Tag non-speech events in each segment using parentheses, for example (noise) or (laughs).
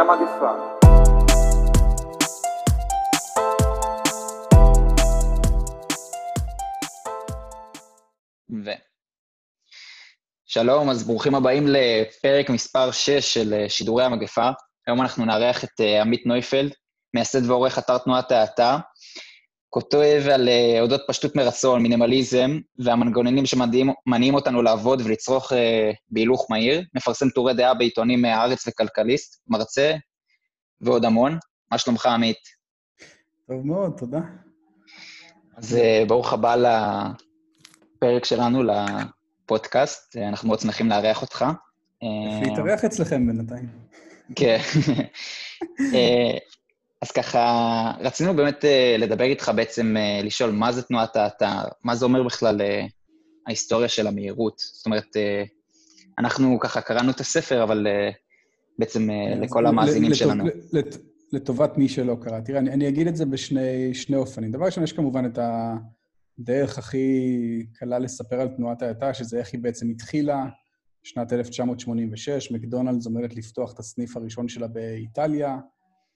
המגפה ו... שלום, אז ברוכים הבאים לפרק מספר 6 של אה, שידורי המגפה. היום אנחנו נארח את אה, עמית נויפלד, מייסד ועורך אתר תנועת האטה, כותב על אה, אודות פשטות מרצון, מינימליזם, והמנגנונים שמניעים אותנו לעבוד ולצרוך בהילוך מהיר, מפרסם טורי דעה בעיתונים הארץ וכלכליסט, מרצה ועוד המון. מה שלומך, עמית? טוב מאוד, תודה. אז ברוך הבא לפרק שלנו, לפודקאסט. אנחנו מאוד שמחים לארח אותך. להתארח אצלכם בינתיים. כן. (laughs) אז ככה, רצינו באמת אה, לדבר איתך בעצם, אה, לשאול מה זה תנועת האתר, מה זה אומר בכלל אה, ההיסטוריה של המהירות. זאת אומרת, אנחנו ככה קראנו את הספר, אבל בעצם לכל המאזינים שלנו. לטובת מי שלא קרא. תראה, אני, אני אגיד את זה בשני אופנים. דבר ראשון, יש כמובן את הדרך הכי קלה לספר על תנועת האתר, שזה איך היא בעצם התחילה, שנת 1986, מקדונלדס עומדת לפתוח את הסניף הראשון שלה באיטליה,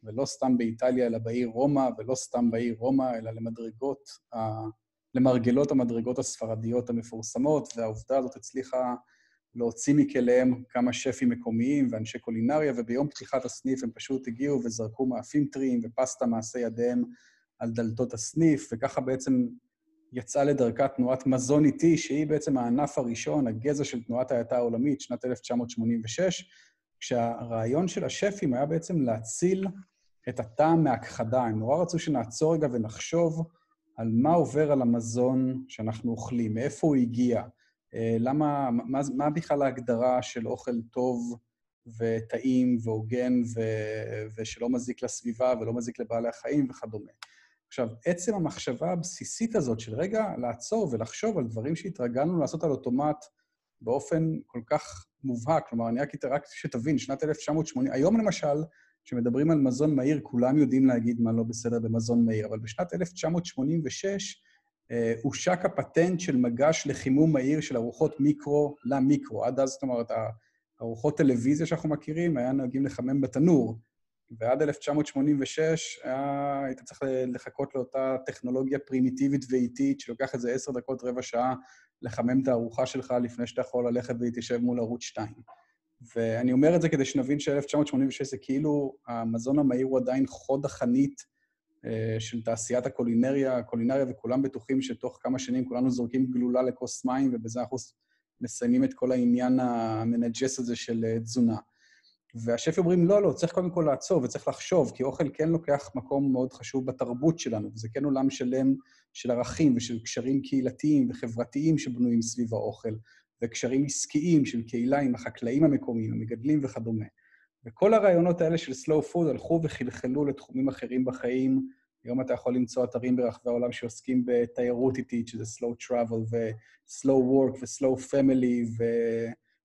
ולא סתם באיטליה, אלא בעיר רומא, ולא סתם בעיר רומא, אלא למדרגות, למרגלות המדרגות הספרדיות המפורסמות, והעובדה הזאת הצליחה להוציא מכליהם כמה שפים מקומיים ואנשי קולינריה, וביום פתיחת הסניף הם פשוט הגיעו וזרקו מאפים טריים ופסטה מעשה ידיהם על דלתות הסניף, וככה בעצם יצאה לדרכה תנועת מזון איטי, שהיא בעצם הענף הראשון, הגזע של תנועת ההאטה העולמית, שנת 1986, כשהרעיון של השפים היה בעצם להציל את הטעם מהכחדה. הם נורא רצו שנעצור רגע ונחשוב על מה עובר על המזון שאנחנו אוכלים, מאיפה הוא הגיע, אה, למה, מה, מה בכלל ההגדרה של אוכל טוב וטעים והוגן ו, ושלא מזיק לסביבה ולא מזיק לבעלי החיים וכדומה. עכשיו, עצם המחשבה הבסיסית הזאת של רגע לעצור ולחשוב על דברים שהתרגלנו לעשות על אוטומט באופן כל כך מובהק, כלומר, אני רק, רק שתבין, שנת 1980, היום למשל, כשמדברים על מזון מהיר, כולם יודעים להגיד מה לא בסדר במזון מהיר, אבל בשנת 1986 אה, הושק הפטנט של מגש לחימום מהיר של ארוחות מיקרו למיקרו. עד אז, זאת אומרת, ארוחות טלוויזיה שאנחנו מכירים, היה נוהגים לחמם בתנור. ועד 1986 היה, היית צריך לחכות לאותה טכנולוגיה פרימיטיבית ואיטית, שלוקח איזה עשר דקות, רבע שעה, לחמם את הארוחה שלך לפני שאתה יכול ללכת ולהתיישב מול ערוץ 2. ואני אומר את זה כדי שנבין ש-1986 זה כאילו המזון המהיר הוא עדיין חוד החנית אה, של תעשיית הקולינריה, הקולינריה, וכולם בטוחים שתוך כמה שנים כולנו זורקים גלולה לכוס מים, ובזה אנחנו מסיימים את כל העניין המנג'ס הזה של אה, תזונה. והשפים אומרים, לא, לא, צריך קודם כל לעצור וצריך לחשוב, כי אוכל כן לוקח מקום מאוד חשוב בתרבות שלנו, וזה כן עולם שלם של ערכים ושל קשרים קהילתיים וחברתיים שבנויים סביב האוכל, וקשרים עסקיים של קהילה עם החקלאים המקומיים, המגדלים וכדומה. וכל הרעיונות האלה של slow food הלכו וחלחלו לתחומים אחרים בחיים. היום אתה יכול למצוא אתרים ברחבי העולם שעוסקים בתיירות איטית, שזה slow travel ו-slow work ו-slow family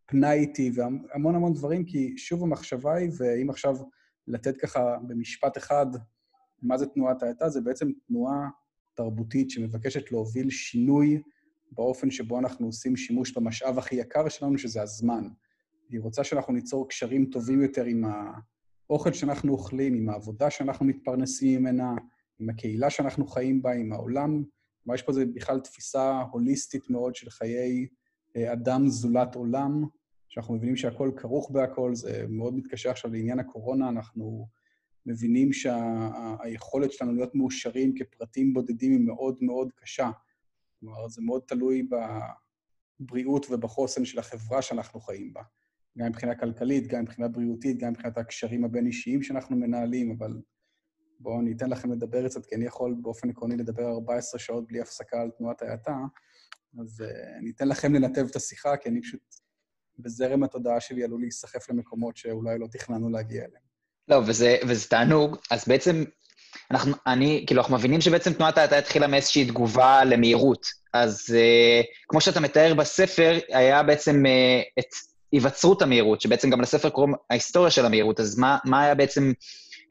ופנאי איטי והמון המון דברים, כי שוב המחשבה היא, ואם עכשיו לתת ככה במשפט אחד מה זה תנועת האטה, זה בעצם תנועה תרבותית שמבקשת להוביל שינוי באופן שבו אנחנו עושים שימוש במשאב הכי יקר שלנו, שזה הזמן. והיא רוצה שאנחנו ניצור קשרים טובים יותר עם האוכל שאנחנו אוכלים, עם העבודה שאנחנו מתפרנסים ממנה, עם הקהילה שאנחנו חיים בה, עם העולם. כלומר, יש פה איזו בכלל תפיסה הוליסטית מאוד של חיי אה, אדם זולת עולם, שאנחנו מבינים שהכל כרוך בהכל, זה מאוד מתקשר עכשיו לעניין הקורונה, אנחנו מבינים שהיכולת שה- שלנו להיות מאושרים כפרטים בודדים היא מאוד מאוד קשה. כלומר, זה מאוד תלוי בבריאות ובחוסן של החברה שאנחנו חיים בה. גם מבחינה כלכלית, גם מבחינה בריאותית, גם מבחינת הקשרים הבין-אישיים שאנחנו מנהלים, אבל בואו אני אתן לכם לדבר קצת, כי אני יכול באופן עקרוני לדבר 14 שעות בלי הפסקה על תנועת ההאטה, אז uh, אני אתן לכם לנתב את השיחה, כי אני פשוט, בזרם התודעה שלי עלול להיסחף למקומות שאולי לא תכננו להגיע אליהם. לא, וזה, וזה תענוג. אז בעצם אנחנו, אני, כאילו, אנחנו מבינים שבעצם תנועת האטה התחילה מאיזושהי תגובה למהירות. אז uh, כמו שאתה מתאר בספר, היה בעצם uh, את היווצרות המהירות, שבעצם גם לספר קוראים ההיסטוריה של המהירות, אז מה, מה היה בעצם,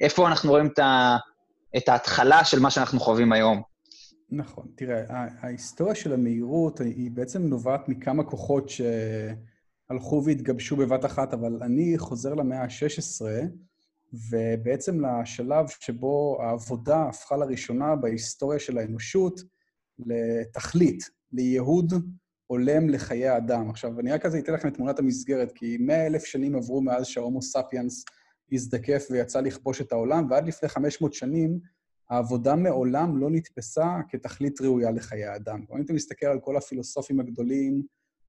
איפה אנחנו רואים את, ה, את ההתחלה של מה שאנחנו חווים היום? נכון. תראה, ההיסטוריה של המהירות היא בעצם נובעת מכמה כוחות שהלכו והתגבשו בבת אחת, אבל אני חוזר למאה ה-16, ובעצם לשלב שבו העבודה הפכה לראשונה בהיסטוריה של האנושות לתכלית, לייהוד הולם לחיי האדם. עכשיו, אני רק כזה אתן לכם את תמונת המסגרת, כי מאה אלף שנים עברו מאז שההומו ספיאנס הזדקף ויצא לכבוש את העולם, ועד לפני 500 שנים העבודה מעולם לא נתפסה כתכלית ראויה לחיי האדם. אם אתה מסתכל על כל הפילוסופים הגדולים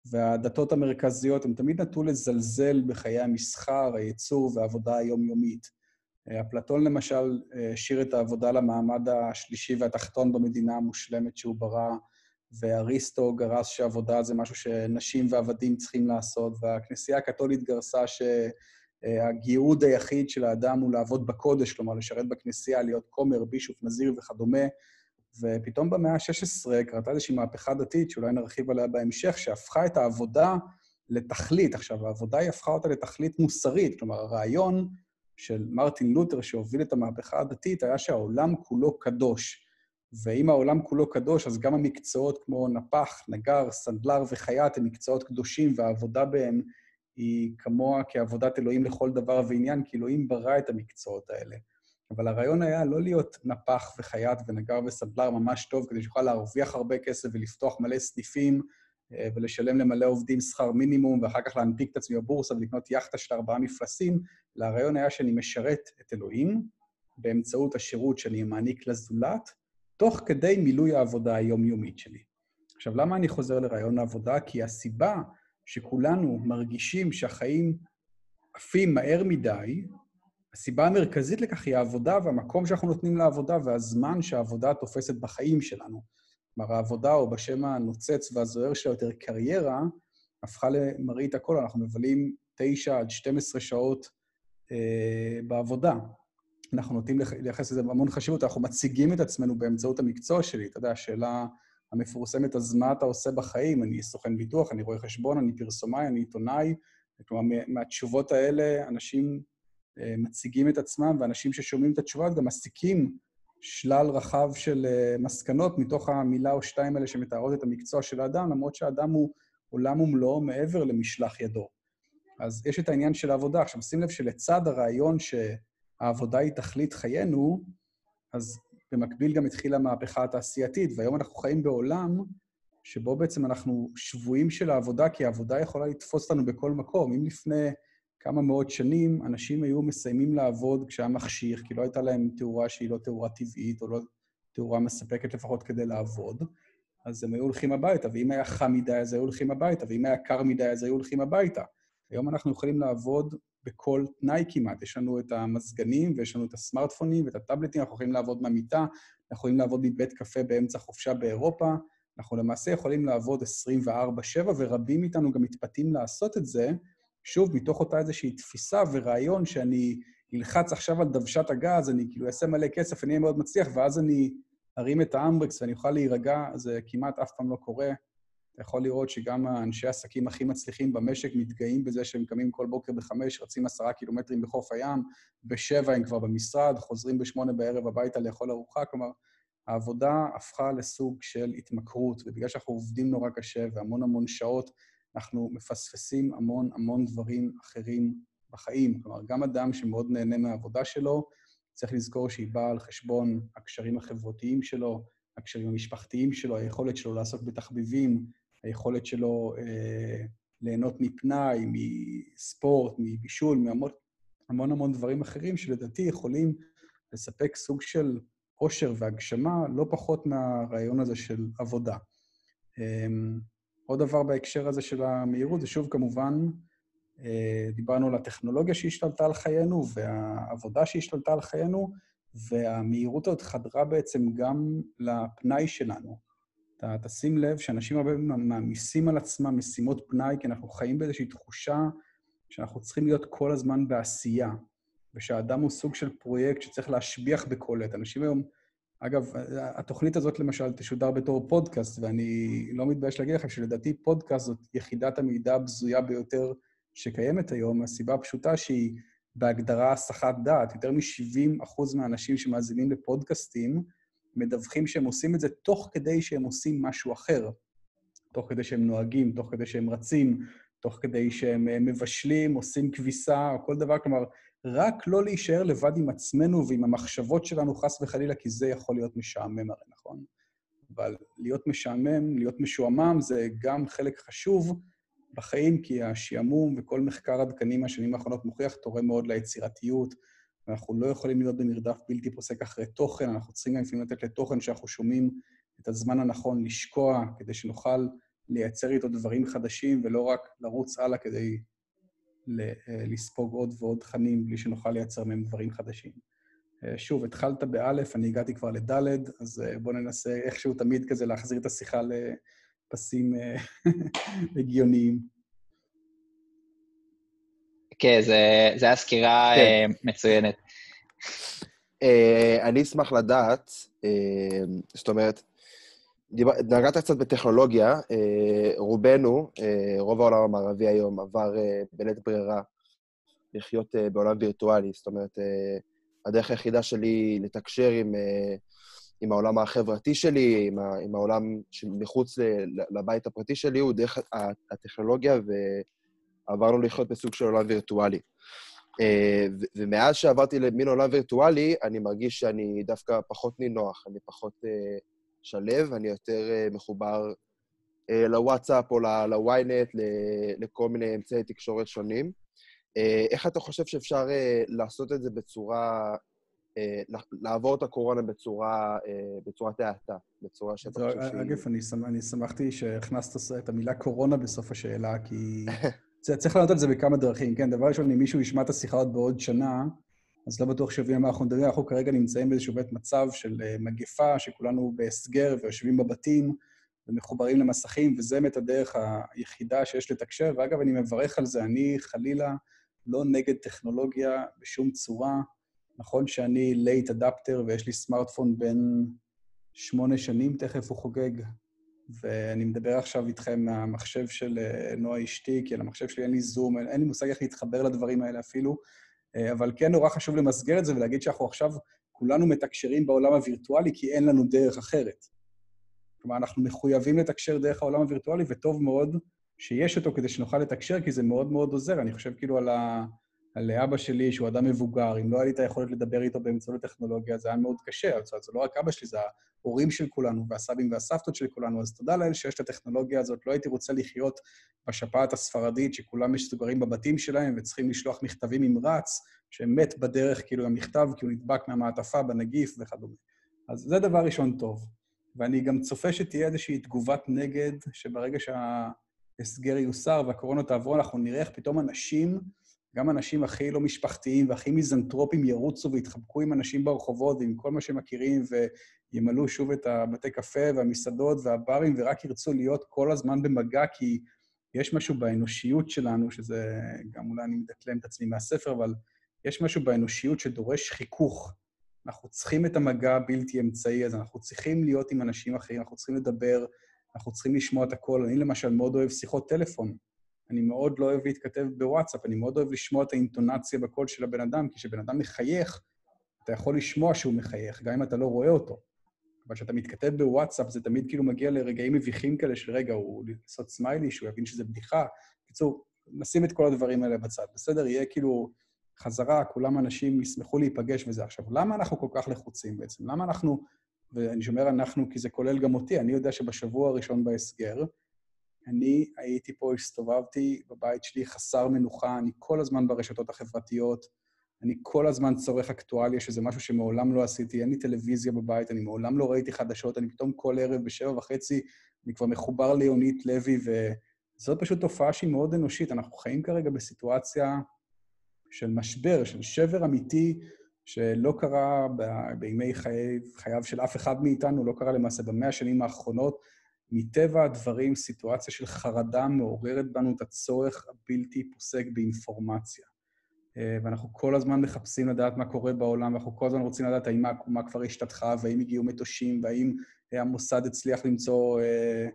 והדתות המרכזיות, הם תמיד נטו לזלזל בחיי המסחר, הייצור והעבודה היומיומית. אפלטון למשל השאיר את העבודה למעמד השלישי והתחתון במדינה המושלמת שהוא ברא, ואריסטו גרס שעבודה זה משהו שנשים ועבדים צריכים לעשות, והכנסייה הקתולית גרסה שהייעוד היחיד של האדם הוא לעבוד בקודש, כלומר, לשרת בכנסייה, להיות כומר, בישוף, נזיר וכדומה. ופתאום במאה ה-16 קרתה איזושהי מהפכה דתית, שאולי נרחיב עליה בהמשך, שהפכה את העבודה לתכלית. עכשיו, העבודה היא הפכה אותה לתכלית מוסרית, כלומר, הרעיון של מרטין לותר שהוביל את המהפכה הדתית היה שהעולם כולו קדוש. ואם העולם כולו קדוש, אז גם המקצועות כמו נפח, נגר, סנדלר וחייט הם מקצועות קדושים, והעבודה בהם היא כמוה כעבודת אלוהים לכל דבר ועניין, כי אלוהים ברא את המקצועות האלה. אבל הרעיון היה לא להיות נפח וחייט ונגר וסנדלר ממש טוב, כדי שיוכל להרוויח הרבה כסף ולפתוח מלא סניפים אה, ולשלם למלא עובדים שכר מינימום, ואחר כך להנפיק את עצמי בבורסה ולקנות יאכטה של ארבעה מפלסים, אלא הרעיון היה שאני משרת את אלוהים באמצעות השירות שאני מעניק לזולת, תוך כדי מילוי העבודה היומיומית שלי. עכשיו, למה אני חוזר לרעיון העבודה? כי הסיבה שכולנו מרגישים שהחיים עפים מהר מדי, הסיבה המרכזית לכך היא העבודה והמקום שאנחנו נותנים לעבודה והזמן שהעבודה תופסת בחיים שלנו. כלומר, העבודה, או בשם הנוצץ והזוהר שלה יותר קריירה, הפכה למראית הכל. אנחנו מבלים 9 עד 12 שעות אה, בעבודה. אנחנו נוטים לייחס לזה המון חשיבות, אנחנו מציגים את עצמנו באמצעות המקצוע שלי. אתה יודע, השאלה המפורסמת, אז מה אתה עושה בחיים? אני סוכן ביטוח, אני רואה חשבון, אני פרסומאי, אני עיתונאי. כלומר, מהתשובות האלה אנשים מציגים את עצמם, ואנשים ששומעים את התשובה גם מסיקים שלל רחב של אה, מסקנות מתוך המילה או שתיים האלה שמתארות את המקצוע של האדם, למרות שהאדם הוא עולם ומלואו מעבר למשלח ידו. אז יש את העניין של העבודה. עכשיו, שים לב שלצד הרעיון ש... העבודה היא תכלית חיינו, אז במקביל גם התחילה המהפכה התעשייתית, והיום אנחנו חיים בעולם שבו בעצם אנחנו שבויים של העבודה, כי העבודה יכולה לתפוס אותנו בכל מקום. אם לפני כמה מאות שנים אנשים היו מסיימים לעבוד כשהיה מחשיך, כי לא הייתה להם תאורה שהיא לא תאורה טבעית, או לא תאורה מספקת לפחות כדי לעבוד, אז הם היו הולכים הביתה, ואם היה חם מדי אז היו הולכים הביתה, ואם היה קר מדי אז היו הולכים הביתה. היום אנחנו יכולים לעבוד בכל תנאי כמעט. יש לנו את המזגנים ויש לנו את הסמארטפונים ואת הטאבלטים, אנחנו יכולים לעבוד מהמיטה, אנחנו יכולים לעבוד מבית קפה באמצע חופשה באירופה, אנחנו למעשה יכולים לעבוד 24/7, ורבים מאיתנו גם מתפתים לעשות את זה, שוב, מתוך אותה איזושהי תפיסה ורעיון שאני אלחץ עכשיו על דוושת הגז, אני כאילו אעשה מלא כסף, אני אהיה מאוד מצליח, ואז אני ארים את האמברקס ואני אוכל להירגע, זה כמעט אף פעם לא קורה. אתה יכול לראות שגם האנשי העסקים הכי מצליחים במשק מתגאים בזה שהם קמים כל בוקר בחמש, רצים עשרה קילומטרים בחוף הים, בשבע הם כבר במשרד, חוזרים בשמונה בערב הביתה לאכול ארוחה. כלומר, העבודה הפכה לסוג של התמכרות, ובגלל שאנחנו עובדים נורא קשה והמון המון שעות, אנחנו מפספסים המון המון דברים אחרים בחיים. כלומר, גם אדם שמאוד נהנה מהעבודה שלו, צריך לזכור שהיא באה על חשבון הקשרים החברתיים שלו, הקשרים המשפחתיים שלו, היכולת שלו לעסוק בתחביבים, היכולת שלו אה, ליהנות מפנאי, מספורט, מבישול, מהמון המון המון דברים אחרים שלדעתי יכולים לספק סוג של עושר והגשמה לא פחות מהרעיון הזה של עבודה. אה, עוד דבר בהקשר הזה של המהירות, זה שוב כמובן, אה, דיברנו על הטכנולוגיה שהשתלטה על חיינו והעבודה שהשתלטה על חיינו, והמהירות הזאת חדרה בעצם גם לפנאי שלנו. אתה תשים לב שאנשים הרבה מעמיסים על עצמם משימות פנאי, כי אנחנו חיים באיזושהי תחושה שאנחנו צריכים להיות כל הזמן בעשייה, ושהאדם הוא סוג של פרויקט שצריך להשביח בכל עת. אנשים היום... אגב, התוכנית הזאת למשל תשודר בתור פודקאסט, ואני לא מתבייש להגיד לכם שלדעתי פודקאסט זאת יחידת המידע הבזויה ביותר שקיימת היום, מהסיבה הפשוטה שהיא בהגדרה הסחת דעת. יותר מ-70% מהאנשים שמאזינים לפודקאסטים מדווחים שהם עושים את זה תוך כדי שהם עושים משהו אחר. תוך כדי שהם נוהגים, תוך כדי שהם רצים, תוך כדי שהם אה, מבשלים, עושים כביסה, או כל דבר, כלומר, רק לא להישאר לבד עם עצמנו ועם המחשבות שלנו, חס וחלילה, כי זה יכול להיות משעמם הרי, נכון? אבל להיות משעמם, להיות משועמם, זה גם חלק חשוב בחיים, כי השעמום וכל מחקר עדכני מהשנים האחרונות מוכיח תורם מאוד ליצירתיות, ואנחנו לא יכולים להיות במרדף בלתי פוסק אחרי תוכן, אנחנו צריכים גם לפעמים לתת לתוכן שאנחנו שומעים את הזמן הנכון לשקוע, כדי שנוכל לייצר איתו דברים חדשים, ולא רק לרוץ הלאה כדי לספוג עוד ועוד תכנים בלי שנוכל לייצר מהם דברים חדשים. אה, שוב, התחלת באלף, אני הגעתי כבר לדלת, אז אה, בואו ננסה איכשהו תמיד כזה להחזיר את השיחה לפסים (laughs) הגיוניים. כן, זו הייתה סקירה כן. מצוינת. אני אשמח לדעת, זאת אומרת, נגעת קצת בטכנולוגיה, אה, רובנו, אה, רוב העולם המערבי היום עבר אה, בלית ברירה לחיות בעולם וירטואלי. זאת אומרת, הדרך היחידה שלי לתקשר עם, עם העולם החברתי שלי, עם, ה, עם העולם שמחוץ לבית הפרטי שלי, הוא דרך הטכנולוגיה, ועברנו לחיות בסוג של עולם וירטואלי. ומאז שעברתי למין עולם וירטואלי, אני מרגיש שאני דווקא פחות נינוח, אני פחות... שלו, אני יותר אה, מחובר אה, לוואטסאפ או לוויינט, לכל מיני אמצעי תקשורת שונים. אה, איך אתה חושב שאפשר לעשות את זה בצורה, לעבור את הקורונה בצורה, בצורת האטה, בצורה שאתה חושב שהיא... אגב, אני, שמח, אני שמחתי שהכנסת את המילה קורונה בסוף השאלה, כי (laughs) צריך לענות על זה בכמה דרכים, כן? דבר ראשון, אם מישהו ישמע את השיחה עוד בעוד שנה, אז לא בטוח שיבינו מה אנחנו מדברים. אנחנו כרגע נמצאים באיזשהו בית מצב של אה, מגפה, שכולנו בהסגר ויושבים בבתים ומחוברים למסכים, וזה באמת הדרך היחידה שיש לתקשר. ואגב, אני מברך על זה. אני חלילה לא נגד טכנולוגיה בשום צורה. נכון שאני late adopter ויש לי סמארטפון בן שמונה שנים, תכף הוא חוגג, ואני מדבר עכשיו איתכם מהמחשב של אה, נועה אשתי, כי על המחשב שלי אין לי זום, אין, אין לי מושג איך להתחבר לדברים האלה אפילו. אה, אבל כן נורא חשוב למסגר את זה ולהגיד שאנחנו עכשיו כולנו מתקשרים בעולם הווירטואלי כי אין לנו דרך אחרת. כלומר, אנחנו מחויבים לתקשר דרך העולם הווירטואלי, וטוב מאוד שיש אותו כדי שנוכל לתקשר, כי זה מאוד מאוד עוזר. אני חושב כאילו על, ה... על אבא שלי, שהוא אדם מבוגר, אם לא היה לי את היכולת לדבר איתו באמצעות הטכנולוגיה, זה היה מאוד קשה. זאת אומרת, זה לא רק אבא שלי, זה ההורים של כולנו והסבים והסבתות של כולנו, אז תודה לאל שיש את הטכנולוגיה הזאת. לא הייתי רוצה לחיות בשפעת הספרדית, שכולם מסוגרים בבתים שלהם וצריכים לשלוח מכתבים עם רץ, שמת בדרך כאילו המכתב, כי הוא נדבק מהמעטפה בנגיף וכדומה. אז זה דבר ראשון טוב. ואני גם צופה שתהיה איזושהי תגובת נגד, שברגע שההסגר יוסר והקורונה תעבור, אנחנו נראה איך פתאום אנשים, גם אנשים הכי לא משפחתיים והכי מיזנטרופים ירוצו ויתחבקו עם אנשים ברחובות ועם כל מה שהם מכירים, וימלאו שוב את הבתי קפה והמסעדות והברים, ורק ירצו להיות כל הזמן במגע, כי יש משהו באנושיות שלנו, שזה גם אולי אני מדקלם את עצמי מהספר, אבל יש משהו באנושיות שדורש חיכוך. אנחנו צריכים את המגע הבלתי אמצעי הזה, אנחנו צריכים להיות עם אנשים אחרים, אנחנו צריכים לדבר, אנחנו צריכים לשמוע את הקול. אני למשל מאוד אוהב שיחות טלפון. אני מאוד לא אוהב להתכתב בוואטסאפ, אני מאוד אוהב לשמוע את האינטונציה בקול של הבן אדם, כי כשבן אדם מחייך, אתה יכול לשמוע שהוא מחייך, גם אם אתה לא רואה אותו. אבל כשאתה מתכתב בוואטסאפ, זה תמיד כאילו מגיע לרגעים מביכים כאלה של רגע, הוא לעשות סמיילי, שהוא יבין שזה בדיחה. בקיצור, נשים את כל הדברים האלה בצד, בסדר? יהיה כאילו חזרה, כולם אנשים ישמחו להיפגש וזה. עכשיו, למה אנחנו כל כך לחוצים בעצם? למה אנחנו, ואני שומר אנחנו כי זה כולל גם אותי, אני יודע שבשבוע הראשון בהסגר, אני הייתי פה, הסתובבתי בבית שלי חסר מנוחה, אני כל הזמן ברשתות החברתיות, אני כל הזמן צורך אקטואליה, שזה משהו שמעולם לא עשיתי, אין לי טלוויזיה בבית, אני מעולם לא ראיתי חדשות, אני פתאום כל ערב בשבע וחצי, אני כבר מחובר ליונית לוי, וזאת פשוט תופעה שהיא מאוד אנושית. אנחנו חיים כרגע בסיטואציה של משבר, של שבר אמיתי, שלא קרה בימי חייו, חייו של אף אחד מאיתנו, לא קרה למעשה במאה השנים האחרונות. מטבע הדברים, סיטואציה של חרדה מעוררת בנו את הצורך הבלתי פוסק באינפורמציה. אה, ואנחנו כל הזמן מחפשים לדעת מה קורה בעולם, ואנחנו כל הזמן רוצים לדעת האם העקומה כבר השתתחה, והאם הגיעו מטושים, והאם המוסד הצליח למצוא אה,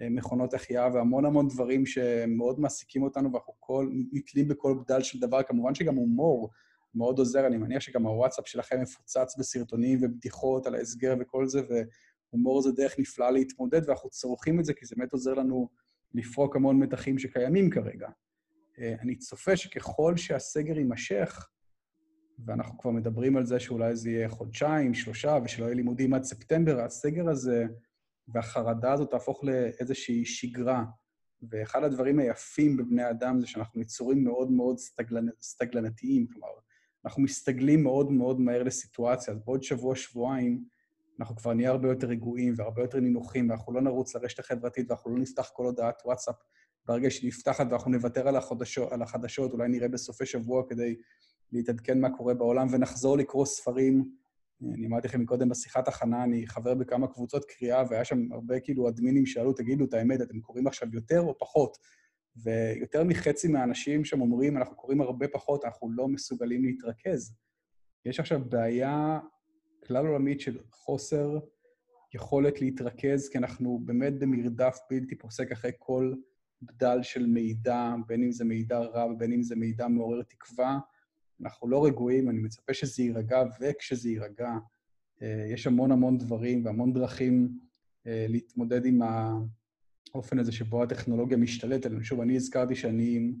אה, מכונות החייאה, והמון המון דברים שמאוד מעסיקים אותנו, ואנחנו כל, נתלים בכל בדל של דבר. כמובן שגם הומור מאוד עוזר, אני מניח שגם הוואטסאפ שלכם מפוצץ בסרטונים ובדיחות על ההסגר וכל זה, והומור זה דרך נפלאה להתמודד, ואנחנו צורכים את זה כי זה באמת עוזר לנו לפרוק המון מתחים שקיימים כרגע. אה, אני צופה שככל שהסגר יימשך, ואנחנו כבר מדברים על זה שאולי זה יהיה חודשיים, שלושה, ושלא יהיה לימודים עד ספטמבר, הסגר הזה והחרדה הזאת תהפוך לאיזושהי שגרה. ואחד הדברים היפים בבני אדם זה שאנחנו יצורים מאוד מאוד סטגלנ... סטגלנתיים, כלומר, אנחנו מסתגלים מאוד מאוד מהר לסיטואציה, אז בעוד שבוע, שבועיים, אנחנו כבר נהיה הרבה יותר רגועים והרבה יותר נינוחים, ואנחנו לא נרוץ לרשת החברתית ואנחנו לא נפתח כל הודעת וואטסאפ ברגע שהיא נפתחת ואנחנו נוותר על החדשות, על החדשות, אולי נראה בסופי שבוע כדי להתעדכן מה קורה בעולם ונחזור לקרוא ספרים. אני אמרתי לכם מקודם בשיחת הכנה, אני חבר בכמה קבוצות קריאה, והיה שם הרבה כאילו אדמינים שאלו, תגידו את האמת, אתם קוראים עכשיו יותר או פחות? ויותר מחצי מהאנשים שם אומרים, אנחנו קוראים הרבה פחות, אנחנו לא מסוגלים להתרכז. יש עכשיו בעיה כלל עולמית של חוסר יכולת להתרכז, כי אנחנו באמת במרדף בלתי פוסק אחרי כל בדל של מידע, בין אם זה מידע רע ובין אם זה מידע מעורר תקווה. אנחנו לא רגועים, אני מצפה שזה יירגע, וכשזה יירגע, אה, יש המון המון דברים והמון דרכים אה, להתמודד עם האופן הזה שבו הטכנולוגיה משתלטת. שוב, אני הזכרתי שאני עם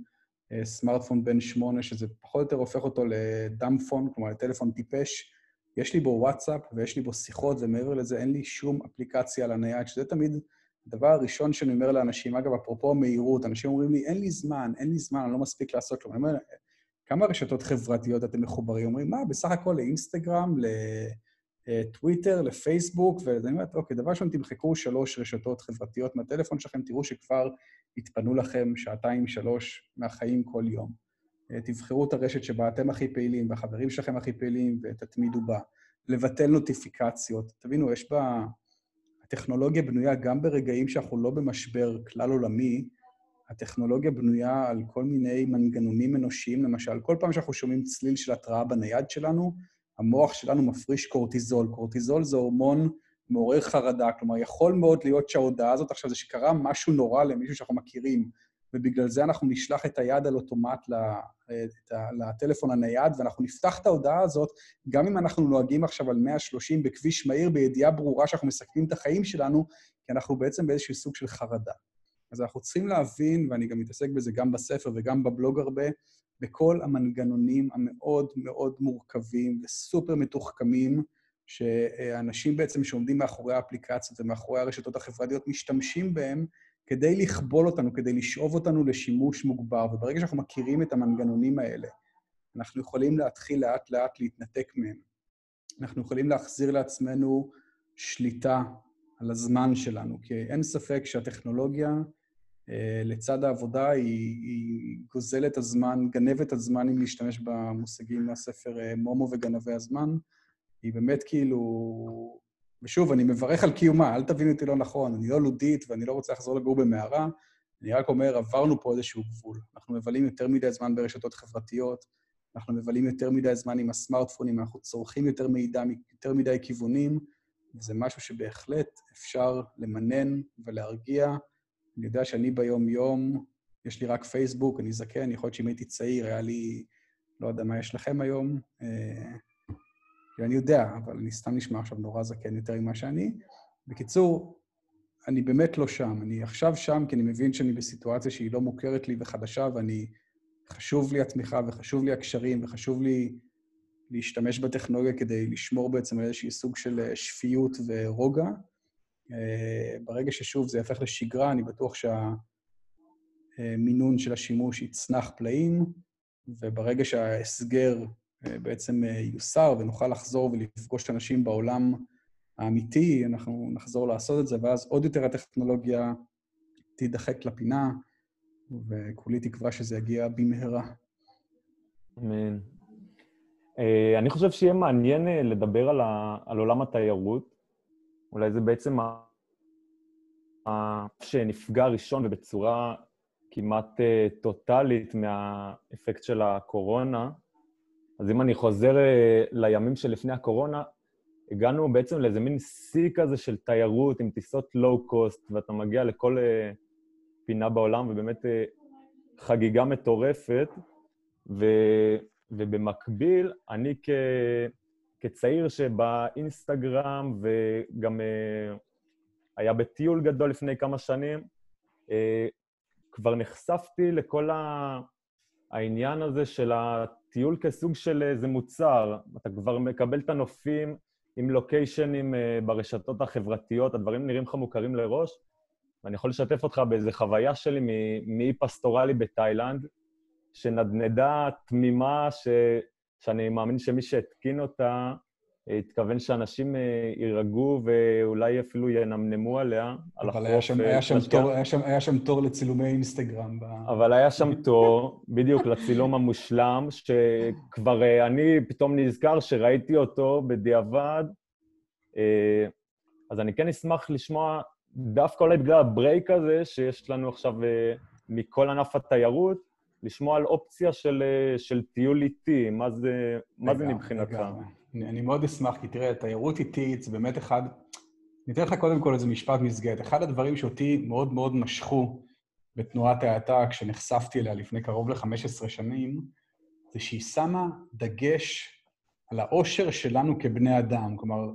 אה, סמארטפון בן שמונה, שזה פחות או יותר הופך אותו לדאמפון, כלומר לטלפון טיפש. יש לי בו וואטסאפ ויש לי בו שיחות, ומעבר לזה אין לי שום אפליקציה על הנייד, שזה תמיד הדבר הראשון שאני אומר לאנשים, אגב, אפרופו המהירות, אנשים אומרים לי, אין לי זמן, אין לי זמן, אני לא מספיק לעשות כלום. אני אומר, כמה רשתות חברתיות אתם מחוברים? אומרים, מה, בסך הכל לאינסטגרם, לטוויטר, לפייסבוק, ואני אומר, אוקיי, דבר ראשון, תמחקו שלוש רשתות חברתיות מהטלפון שלכם, תראו שכבר התפנו לכם שעתיים, שלוש מהחיים כל יום. אה, תבחרו את הרשת שבה אתם הכי פעילים, והחברים שלכם הכי פעילים, ותתמידו בה. לבטל נוטיפיקציות. תבינו, יש בה... הטכנולוגיה בנויה גם ברגעים שאנחנו לא במשבר כלל עולמי, הטכנולוגיה בנויה על כל מיני מנגנונים אנושיים, למשל, כל פעם שאנחנו שומעים צליל של התראה בנייד שלנו, המוח שלנו מפריש קורטיזול. קורטיזול זה הורמון מעורר חרדה, כלומר, יכול מאוד להיות שההודעה הזאת עכשיו זה שקרה משהו נורא למישהו שאנחנו מכירים, ובגלל זה אנחנו נשלח את היד על אוטומט לטלפון הנייד, ואנחנו נפתח את ההודעה הזאת, גם אם אנחנו נוהגים עכשיו על 130 בכביש מהיר, בידיעה ברורה שאנחנו מסכנים את החיים שלנו, כי אנחנו בעצם באיזשהו סוג של חרדה. אז אנחנו צריכים להבין, ואני גם מתעסק בזה גם בספר וגם בבלוג הרבה, בכל המנגנונים המאוד מאוד מורכבים וסופר מתוחכמים, שאנשים בעצם שעומדים מאחורי האפליקציות ומאחורי הרשתות החברתיות משתמשים בהם כדי לכבול אותנו, כדי לשאוב אותנו לשימוש מוגבר. וברגע שאנחנו מכירים את המנגנונים האלה, אנחנו יכולים להתחיל לאט-לאט להתנתק מהם. אנחנו יכולים להחזיר לעצמנו שליטה על הזמן שלנו, כי אין ספק שהטכנולוגיה אה, לצד העבודה היא, היא גוזלת הזמן, גנבת הזמן, אם להשתמש במושגים מהספר אה, מומו וגנבי הזמן. היא באמת כאילו... ושוב, אני מברך על קיומה, אל תבינו אותי לא נכון, אני לא לודית ואני לא רוצה לחזור לגור במערה, אני רק אומר, עברנו פה איזשהו גבול. אנחנו מבלים יותר מדי זמן ברשתות חברתיות, אנחנו מבלים יותר מדי זמן עם הסמארטפונים, אנחנו צורכים יותר מידע, יותר מדי כיוונים, וזה משהו שבהחלט אפשר למנן ולהרגיע. אני יודע שאני ביום-יום, יש לי רק פייסבוק, אני זקן, יכול להיות שאם הייתי צעיר, היה לי, לא יודע מה יש לכם היום. אה, אני יודע, אבל אני סתם נשמע עכשיו נורא זקן יותר ממה שאני. בקיצור, אני באמת לא שם. אני עכשיו שם כי אני מבין שאני בסיטואציה שהיא לא מוכרת לי וחדשה, ואני... חשוב לי התמיכה וחשוב לי הקשרים וחשוב לי להשתמש בטכנולוגיה כדי לשמור בעצם על איזשהי סוג של אה, שפיות ורוגע. אה, ברגע ששוב זה יהפך לשגרה, אני בטוח שהמינון של השימוש יצנח פלאים, וברגע שההסגר אה, בעצם יוסר ונוכל לחזור ולפגוש אנשים בעולם האמיתי, אנחנו נחזור לעשות את זה, ואז עוד יותר הטכנולוגיה תידחק לפינה, וכולי תקווה שזה יגיע במהרה. אמן. אה, אני חושב שיהיה מעניין אה, לדבר על, ה, על עולם התיירות. אולי זה בעצם ה... שנפגע ראשון ובצורה כמעט אה, טוטאלית מהאפקט של הקורונה. אז אם אני חוזר לימים שלפני הקורונה, הגענו בעצם לאיזה מין שיא כזה של תיירות עם טיסות לואו-קוסט, ואתה מגיע לכל פינה בעולם, ובאמת חגיגה מטורפת. ו... ובמקביל, אני כ... כצעיר שבאינסטגרם וגם היה בטיול גדול לפני כמה שנים, כבר נחשפתי לכל ה... העניין הזה של הטיול כסוג של איזה מוצר. אתה כבר מקבל את הנופים עם לוקיישנים אה, ברשתות החברתיות, הדברים נראים לך מוכרים לראש, ואני יכול לשתף אותך באיזו חוויה שלי מאי פסטורלי בתאילנד, שנדנדה תמימה, ש... שאני מאמין שמי שהתקין אותה, התכוון שאנשים אה, יירגעו ואולי אפילו ינמנמו עליה, על החוף. אבל היה שם, היה, שם תור, היה, שם, היה שם תור לצילומי אינסטגרם. ב... אבל היה שם תור, בדיוק, לצילום המושלם, שכבר אה, אני פתאום נזכר שראיתי אותו בדיעבד. אה, אז אני כן אשמח לשמוע, דווקא אולי בגלל הברייק הזה שיש לנו עכשיו מכל ענף התיירות, לשמוע על אופציה של, של טיול איטי, מה זה, מה זה מבחינתך? אני, אני מאוד אשמח, כי תראה, תיירות איטית זה באמת אחד... אני אתן לך קודם כל איזה משפט מסגרת. אחד הדברים שאותי מאוד מאוד משכו בתנועת ההאטה כשנחשפתי אליה לפני קרוב ל-15 שנים, זה שהיא שמה דגש על האושר שלנו כבני אדם. כלומר,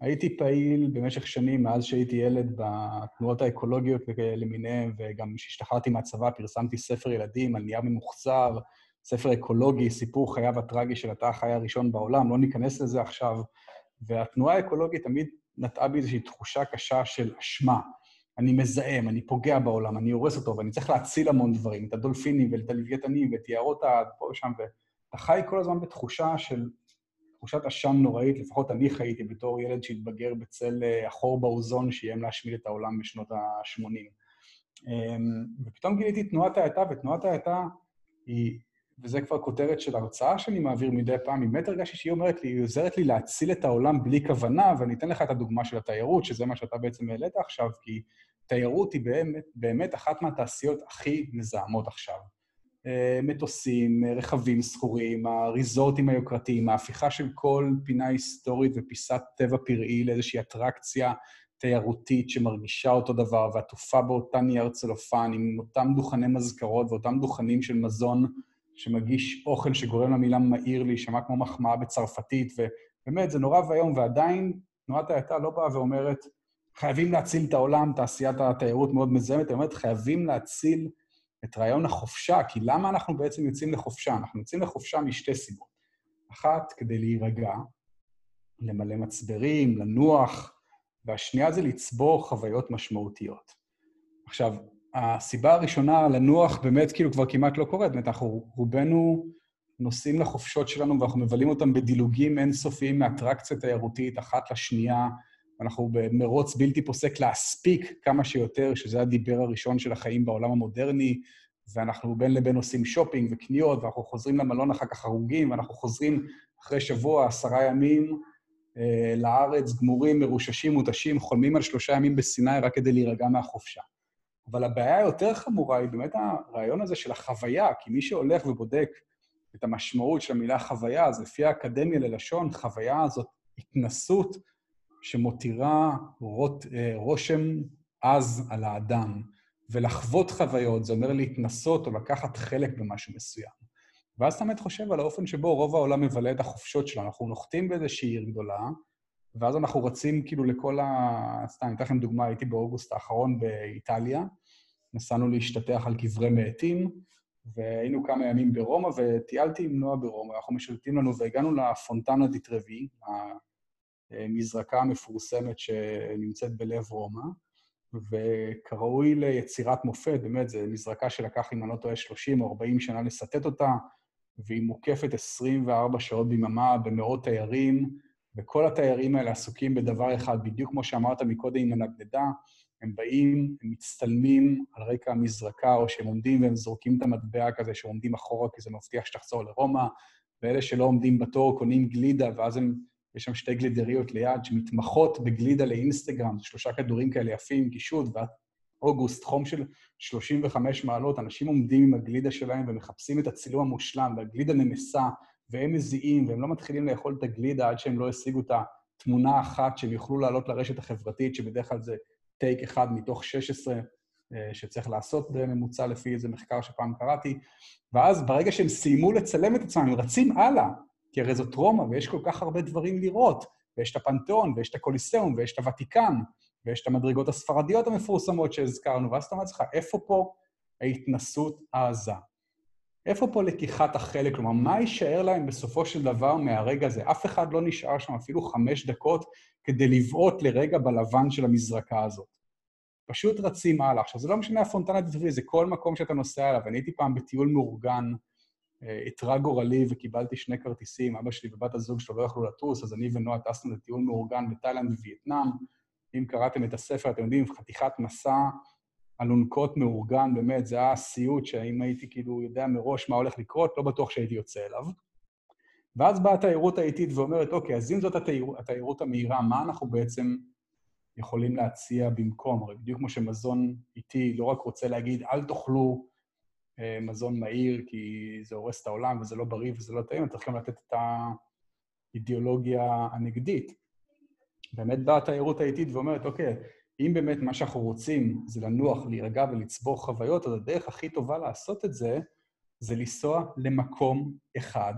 הייתי פעיל במשך שנים, מאז שהייתי ילד, בתנועות האקולוגיות למיניהן, וגם כשהשתחררתי מהצבא פרסמתי ספר ילדים על נייר ממוחזר, ספר אקולוגי, סיפור חייו הטרגי של התא החי הראשון בעולם, לא ניכנס לזה עכשיו. והתנועה האקולוגית תמיד נטעה בי איזושהי תחושה קשה של אשמה. אני מזהם, אני פוגע בעולם, אני הורס אותו, ואני צריך להציל המון דברים, את הדולפינים ואת הלווייתנים ואת יערות פה ושם, ואתה חי כל הזמן בתחושה של, תחושת אשם נוראית, לפחות אני חייתי בתור ילד שהתבגר בצל אה, החור באוזון שאיים להשמיד את העולם בשנות ה-80. אמ, ופתאום גיליתי תנועת האטה, ותנועת האטה היא וזה כבר כותרת של הרצאה שאני מעביר מדי פעם, באמת הרגשתי שהיא אומרת לי, היא עוזרת לי להציל את העולם בלי כוונה, ואני אתן לך את הדוגמה של התיירות, שזה מה שאתה בעצם העלית עכשיו, כי תיירות היא באמת, באמת אחת מהתעשיות הכי מזהמות עכשיו. אה, מטוסים, רכבים שכורים, הריזורטים היוקרתיים, ההפיכה של כל פינה היסטורית ופיסת טבע פראי לאיזושהי אטרקציה תיירותית שמרגישה אותו דבר, ועטופה באותה נייר צלופן עם אותם דוכני מזכרות ואותם דוכנים של מזון שמגיש אוכל שגורם למילה מהיר להישמע כמו מחמאה בצרפתית, ובאמת, זה נורא ואיום, ועדיין תנועת ההאטה לא באה ואומרת, חייבים להציל את העולם, תעשיית התיירות מאוד מזהמת, היא אומרת, חייבים להציל את רעיון החופשה, כי למה אנחנו בעצם יוצאים לחופשה? אנחנו יוצאים לחופשה משתי סיבות. אחת, כדי להירגע, למלא מצברים, לנוח, והשנייה זה לצבור חוויות משמעותיות. עכשיו, הסיבה הראשונה לנוח באמת כאילו כבר כמעט לא קורית, באמת אנחנו רובנו נוסעים לחופשות שלנו ואנחנו מבלים אותם בדילוגים אינסופיים מאטרקציה תיירותית אחת לשנייה, ואנחנו במרוץ בלתי פוסק להספיק כמה שיותר, שזה הדיבר הראשון של החיים בעולם המודרני, ואנחנו בין לבין עושים שופינג וקניות, ואנחנו חוזרים למלון אחר כך הרוגים, ואנחנו חוזרים אחרי שבוע, עשרה ימים, אה, לארץ, גמורים, מרוששים, מותשים, חולמים על שלושה ימים בסיני רק כדי להירגע מהחופשה. אבל הבעיה היותר חמורה היא באמת הרעיון הזה של החוויה, כי מי שהולך ובודק את המשמעות של המילה חוויה, אז לפי האקדמיה ללשון, חוויה זאת התנסות שמותירה רוט, אה, רושם עז על האדם. ולחוות חוויות זה אומר להתנסות או לקחת חלק במשהו מסוים. ואז אתה באמת חושב על האופן שבו רוב העולם מבלה את החופשות שלנו. אנחנו נוחתים באיזושהי עיר גדולה, ואז אנחנו רצים כאילו לכל ה... סתם, אני אתן לכם דוגמה, הייתי באוגוסט האחרון באיטליה, נסענו להשתטח על קברי מתים, והיינו כמה ימים ברומא, וטיילתי עם נועה ברומא, אנחנו משלטים לנו, והגענו לפונטנה די טרווי, המזרקה המפורסמת שנמצאת בלב רומא, וכראוי ליצירת מופת, באמת, זו מזרקה שלקח, אם אני לא טועה, 30 או 40 שנה לסטט אותה, והיא מוקפת 24 שעות ביממה במאות תיירים, וכל התיירים האלה עסוקים בדבר אחד, בדיוק כמו שאמרת מקודם עם הנדנדה, הם באים, הם מצטלמים על רקע המזרקה, או שהם עומדים והם זורקים את המטבע כזה, שהם עומדים אחורה כי זה מבטיח שתחזור לרומא, ואלה שלא עומדים בתור קונים גלידה, ואז הם, יש שם שתי גלידריות ליד שמתמחות בגלידה לאינסטגרם, שלושה כדורים כאלה יפים, גישות, ואוגוסט, חום של 35 מעלות, אנשים עומדים עם הגלידה שלהם ומחפשים את הצילום המושלם, והגלידה נמסה, והם מזיעים, והם לא מתחילים לאכול את הגלידה עד שהם לא השיגו את התמונה האחת שהם יוכלו לעלות לרשת החברתית, שבדרך כלל זה טייק אחד מתוך 16 אה, שצריך לעשות בממוצע לפי איזה מחקר שפעם קראתי, ואז ברגע שהם סיימו לצלם את עצמם, הם רצים הלאה, כי הרי זאת רומא ויש כל כך הרבה דברים לראות, ויש את הפנתיאון, ויש את הקוליסאום, ויש את הוותיקן, ויש את המדרגות הספרדיות המפורסמות שהזכרנו, ואז אתה אומר לעצמך, איפה פה, ההתנסות העזה. איפה פה לקיחת החלק? כלומר, מה יישאר להם בסופו של דבר מהרגע הזה? אף אחד לא נשאר שם אפילו חמש דקות כדי לבעוט לרגע בלבן של המזרקה הזאת. פשוט רצים הלאה. עכשיו, זה לא משנה הפונטנה דברי, זה כל מקום שאתה נוסע אליו. אני הייתי פעם בטיול מאורגן, איתרע גורלי וקיבלתי שני כרטיסים, אבא שלי ובת הזוג שלו לא יכלו לטוס, אז אני ונועה טסנו לטיול מאורגן בתאילנד ווייטנאם. אם קראתם את הספר, אתם יודעים, חתיכת מסע אלונקות מאורגן, באמת, זה היה סיוט שאם הייתי כאילו יודע מראש מה הולך לקרות, לא בטוח שהייתי יוצא אליו. ואז באה התיירות האיטית ואומרת, אוקיי, אז אם זאת התיירות, התיירות המהירה, מה אנחנו בעצם יכולים להציע במקום? הרי בדיוק כמו שמזון איטי לא רק רוצה להגיד, אל תאכלו אה, מזון מהיר כי זה הורס את העולם וזה לא בריא וזה לא טעים, צריך גם לתת את האידיאולוגיה הנגדית. באמת באה התיירות האיטית ואומרת, אוקיי, אם באמת מה שאנחנו רוצים זה לנוח, להירגע ולצבור חוויות, אז הדרך הכי טובה לעשות את זה, זה לנסוע למקום אחד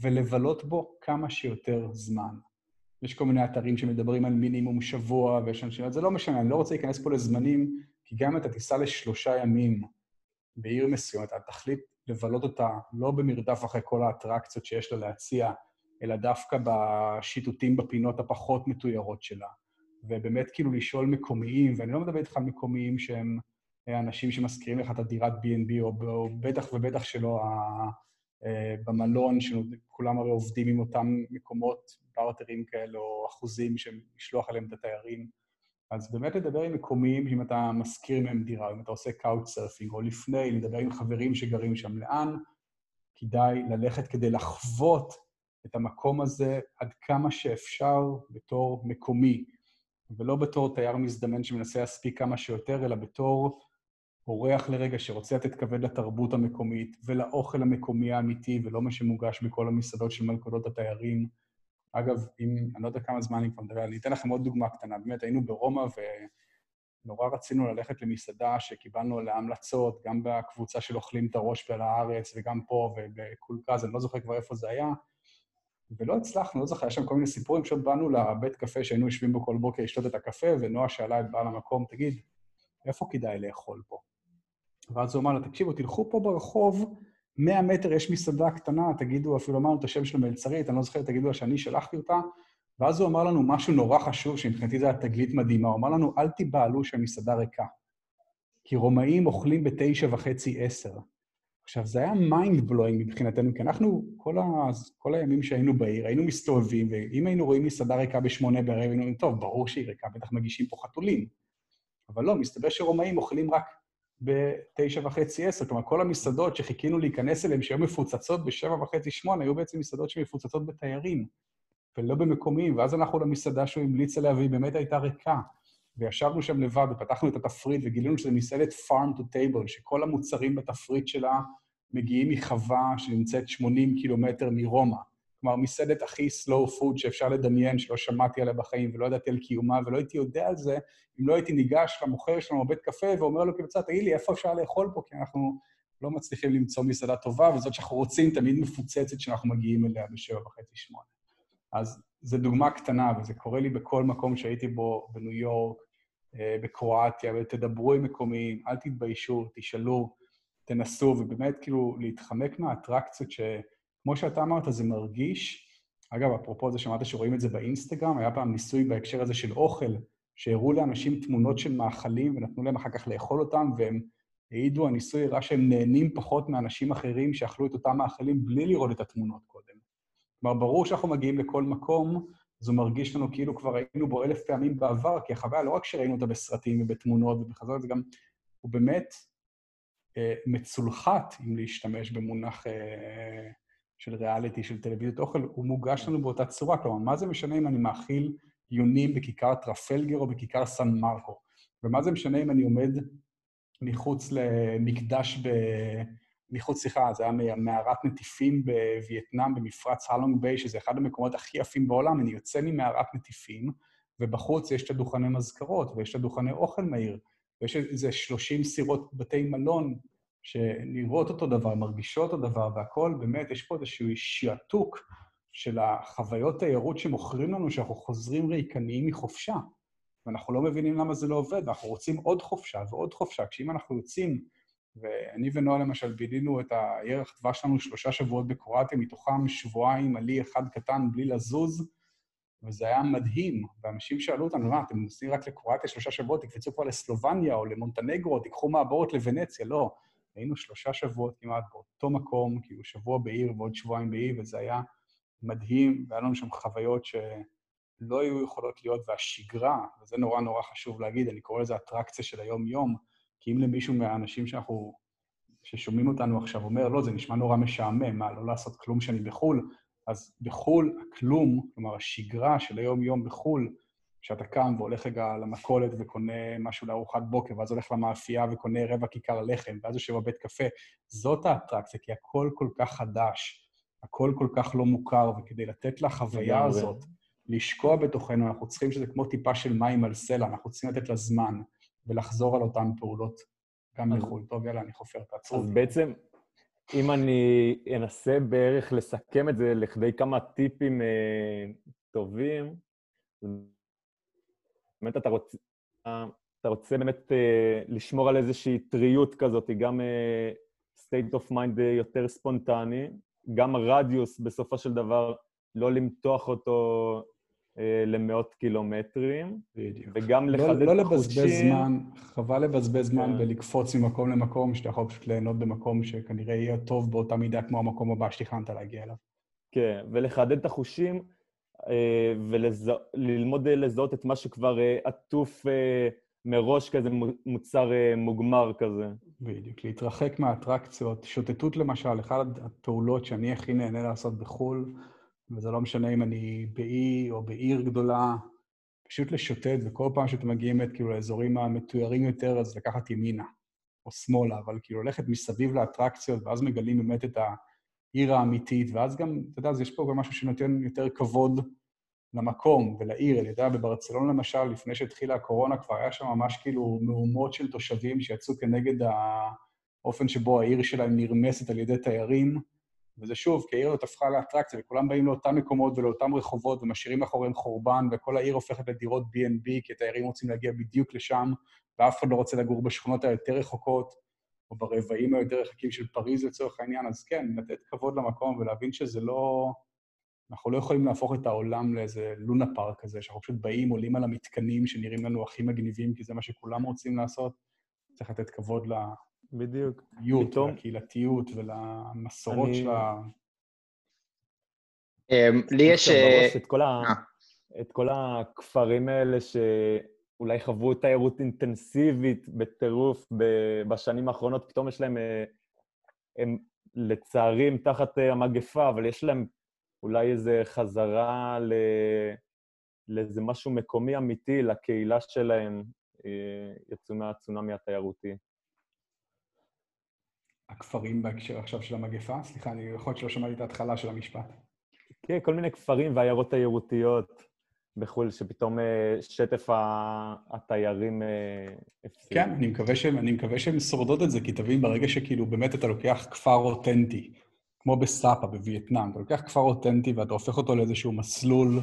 ולבלות בו כמה שיותר זמן. יש כל מיני אתרים שמדברים על מינימום שבוע, ויש אנשים... זה לא משנה, אני לא רוצה להיכנס פה לזמנים, כי גם אם אתה תיסע לשלושה ימים בעיר מסוימת, אתה תחליט לבלות אותה לא במרדף אחרי כל האטרקציות שיש לה להציע, אלא דווקא בשיטוטים בפינות הפחות מתוירות שלה. ובאמת כאילו לשאול מקומיים, ואני לא מדבר איתך על מקומיים שהם אנשים שמזכירים לך את הדירת B&B, או, או בטח ובטח שלא אה, במלון, שכולם הרי עובדים עם אותם מקומות, פרטנרים כאלה, או אחוזים שהם לשלוח עליהם את התיירים. אז באמת לדבר עם מקומיים, אם אתה משכיר מהם דירה, אם אתה עושה couch surfing, או לפני, לדבר עם חברים שגרים שם, לאן כדאי ללכת כדי לחוות את המקום הזה עד כמה שאפשר בתור מקומי. ולא בתור תייר מזדמן שמנסה להספיק כמה שיותר, אלא בתור אורח לרגע שרוצה לתת כבד לתרבות המקומית ולאוכל המקומי האמיתי, ולא מה שמוגש בכל המסעדות של מלכודות התיירים. אגב, אם, אני לא יודע כמה זמן אני כבר מדבר, אני אתן לכם עוד דוגמה קטנה. באמת, היינו ברומא ונורא רצינו ללכת למסעדה שקיבלנו עליה המלצות, גם בקבוצה של אוכלים את הראש בל הארץ, וגם פה ובקולקז, אני לא זוכר כבר איפה זה היה. ולא הצלחנו, לא זוכר, היה שם כל מיני סיפורים, פשוט באנו לבית קפה שהיינו יושבים בו כל בוקר לשתות את הקפה, ונועה שאלה את בעל המקום, תגיד, איפה כדאי לאכול פה? ואז הוא אמר לה, תקשיבו, תלכו פה ברחוב, 100 מטר יש מסעדה קטנה, תגידו, אפילו אמרנו את השם של המלצרית, אני לא זוכר, תגידו לה שאני שלחתי אותה, ואז הוא אמר לנו משהו נורא חשוב, שמבחינתי זו הייתה תגלית מדהימה, הוא אמר לנו, אל תיבהלו שהמסעדה ריקה, כי רומאים אוכלים בתשע וחצי, עשר. עכשיו, זה היה mind blowing מבחינתנו, כי אנחנו, כל, ה, כל הימים שהיינו בעיר, היינו מסתובבים, ואם היינו רואים מסעדה ריקה בשמונה בערב, היינו אומרים, טוב, ברור שהיא ריקה, בטח מגישים פה חתולים. אבל לא, מסתבר שרומאים אוכלים רק בתשע וחצי, עשר. כלומר, כל המסעדות שחיכינו להיכנס אליהן, שהיו מפוצצות בשבע וחצי, שמונה, היו בעצם מסעדות שמפוצצות בתיירים, ולא במקומיים. ואז אנחנו למסעדה שהוא המליץ עליה, והיא באמת הייתה ריקה. וישבנו שם לבד ופתחנו את התפריט וגילינו שזה מסעדת farm to table, שכל המוצרים בתפריט שלה מגיעים מחווה שנמצאת 80 קילומטר מרומא. כלומר, מסעדת הכי slow food שאפשר לדמיין, שלא שמעתי עליה בחיים ולא ידעתי על קיומה ולא הייתי יודע על זה, אם לא הייתי ניגש למוכר שלנו בבית קפה ואומר לו כבצע, תגיד לי, איפה אפשר לאכול פה? כי אנחנו לא מצליחים למצוא מסעדה טובה, וזאת שאנחנו רוצים תמיד מפוצצת שאנחנו מגיעים אליה בשבע וחצי, שמונה. אז זו דוגמה קטנה, וזה קורה לי בכל מקום שהייתי בו, בניו יורק, בקרואטיה, ותדברו עם מקומיים, אל תתביישו, תשאלו, תנסו, ובאמת כאילו להתחמק מהאטרקציות שכמו שאתה אמרת, זה מרגיש, אגב, אפרופו זה, שמעת שרואים את זה באינסטגרם, היה פעם ניסוי בהקשר הזה של אוכל, שהראו לאנשים תמונות של מאכלים ונתנו להם אחר כך לאכול אותם, והם העידו, הניסוי הראה שהם נהנים פחות מאנשים אחרים שאכלו את אותם מאכלים בלי לראות את התמונות קודם. כלומר, ברור שאנחנו מגיעים לכל מקום, הוא מרגיש לנו כאילו כבר היינו בו אלף פעמים בעבר, כי החוויה, לא רק שראינו אותה בסרטים ובתמונות ובחזרות, זה גם, הוא באמת אה, מצולחת, אם להשתמש במונח אה, של ריאליטי, של טלוויזיות אוכל, הוא מוגש לנו באותה צורה. כלומר, מה זה משנה אם אני מאכיל יונים בכיכר טרפלגר או בכיכר סן מרקו? ומה זה משנה אם אני עומד מחוץ למקדש ב... מחוץ, סליחה, זה היה מערת נטיפים בווייטנאם, במפרץ הלונג ביי, שזה אחד המקומות הכי יפים בעולם. אני יוצא ממערת נטיפים, ובחוץ יש את הדוכני מזכרות, ויש את הדוכני אוכל מהיר, ויש איזה 30 סירות בתי מלון שנראות אותו דבר, מרגישות אותו דבר, והכול, באמת, יש פה איזשהו שעתוק של החוויות תיירות שמוכרים לנו, שאנחנו חוזרים ריקניים מחופשה. ואנחנו לא מבינים למה זה לא עובד, ואנחנו רוצים עוד חופשה ועוד חופשה, כשאם אנחנו יוצאים ואני ונועה למשל בילינו את הירח דבש שלנו שלושה שבועות בקרואטיה, מתוכם שבועיים עלי אחד קטן בלי לזוז, וזה היה מדהים. ואנשים שאלו אותנו, מה, אתם נוסעים רק לקרואטיה שלושה שבועות, תקפצו כבר לסלובניה או למונטנגרו, תיקחו מעבורת לוונציה. לא, היינו שלושה שבועות כמעט באותו מקום, כאילו שבוע בעיר ועוד שבועיים באי, וזה היה מדהים, והיה לנו שם חוויות שלא היו יכולות להיות, והשגרה, וזה נורא נורא חשוב להגיד, אני קורא לזה אטרקציה של היום-יום, כי אם למישהו מהאנשים שאנחנו, ששומעים אותנו עכשיו אומר, לא, זה נשמע נורא משעמם, מה, לא לעשות כלום שאני בחו"ל, אז בחו"ל, הכלום, כלומר, השגרה של היום-יום בחו"ל, כשאתה קם והולך רגע למכולת וקונה משהו לארוחת בוקר, ואז הולך למאפייה וקונה רבע כיכר לחם, ואז יושב בבית קפה, זאת האטרקציה, כי הכל כל כך חדש, הכל כל כך לא מוכר, וכדי לתת לחוויה הזאת לשקוע בתוכנו, אנחנו צריכים שזה כמו טיפה של מים על סלע, אנחנו צריכים לתת לה זמן ולחזור על אותן פעולות גם בחו"ל. טוב, יאללה, אני חופר, תעצרו. אז בעצם, אם אני אנסה בערך לסכם את זה לכדי כמה טיפים אה, טובים, באמת אתה רוצה, אתה רוצה באמת אה, לשמור על איזושהי טריות כזאת, גם אה, state of mind יותר ספונטני, גם הרדיוס בסופו של דבר, לא למתוח אותו אה, למאות קילומטרים, בדיוק. וגם לא, לחדד לא חושים. לבזבז זמן, חבל לבזבז זמן כן. ולקפוץ ממקום למקום, שאתה יכול פשוט ליהנות במקום שכנראה יהיה טוב באותה מידה כמו המקום הבא שתכננת להגיע אליו. כן, ולחדד את החושים, אה, וללמוד לזהות את מה שכבר אה, עטוף אה, מראש מו- מוצר אה, מוגמר כזה. בדיוק, להתרחק מהאטרקציות. שוטטות למשל, אחת הפעולות שאני הכי נהנה לעשות בחו"ל, וזה לא משנה אם אני באי או בעיר גדולה, פשוט לשוטט, וכל פעם שאתם מגיעים את, כאילו, לאזורים המתוירים יותר, אז לקחת ימינה או שמאלה, אבל כאילו ללכת מסביב לאטרקציות, ואז מגלים באמת את העיר האמיתית, ואז גם, אתה יודע, אז יש פה גם משהו שנותן יותר כבוד למקום ולעיר. אני יודע, בברצלונה למשל, לפני שהתחילה הקורונה, כבר היה שם ממש כאילו מהומות של תושבים שיצאו כנגד האופן שבו העיר שלהם נרמסת על ידי תיירים, וזה שוב, כי העיר הזאת הפכה לאטרקציה, וכולם באים לאותם מקומות ולאותם רחובות ומשאירים מאחוריהם חורבן, וכל העיר הופכת לדירות B&B, כי התיירים רוצים להגיע בדיוק לשם, ואף אחד לא רוצה לגור בשכונות היותר רחוקות, או ברבעים היותר רחוקים של פריז לצורך העניין, אז כן, לתת כבוד למקום ולהבין שזה לא... אנחנו לא יכולים להפוך את העולם לאיזה לונה פארק כזה, שאנחנו פשוט באים, עולים על המתקנים שנראים לנו הכי מגניבים, כי זה מה שכולם רוצים לעשות. צריך לתת כבוד בדיוק. פתאום- לקהילתיות ולמסורות אני- של ה... אמ, לי יש... עכשיו אה, את כל, ה... את כל הכפרים האלה שאולי חוו תיירות אינטנסיבית בטירוף בשנים האחרונות, פתאום יש להם, אה, הם לצערי הם תחת אה, המגפה, אבל יש להם אולי איזה חזרה ל... לאיזה משהו מקומי אמיתי, לקהילה שלהם, אה, יצאו מהצונאמי התיירותי. הכפרים בהקשר עכשיו של המגפה. סליחה, אני יכול להיות שלא שמעתי את ההתחלה של המשפט. כן, כל מיני כפרים ועיירות תיירותיות בחו"ל, שפתאום אה, שטף התיירים אה, הפסיק. כן, אני מקווה שהן אני מקווה שהן שורדות את זה, כי תבין, ברגע שכאילו באמת אתה לוקח כפר אותנטי, כמו בסאפה בווייטנאם, אתה לוקח כפר אותנטי ואתה הופך אותו לאיזשהו מסלול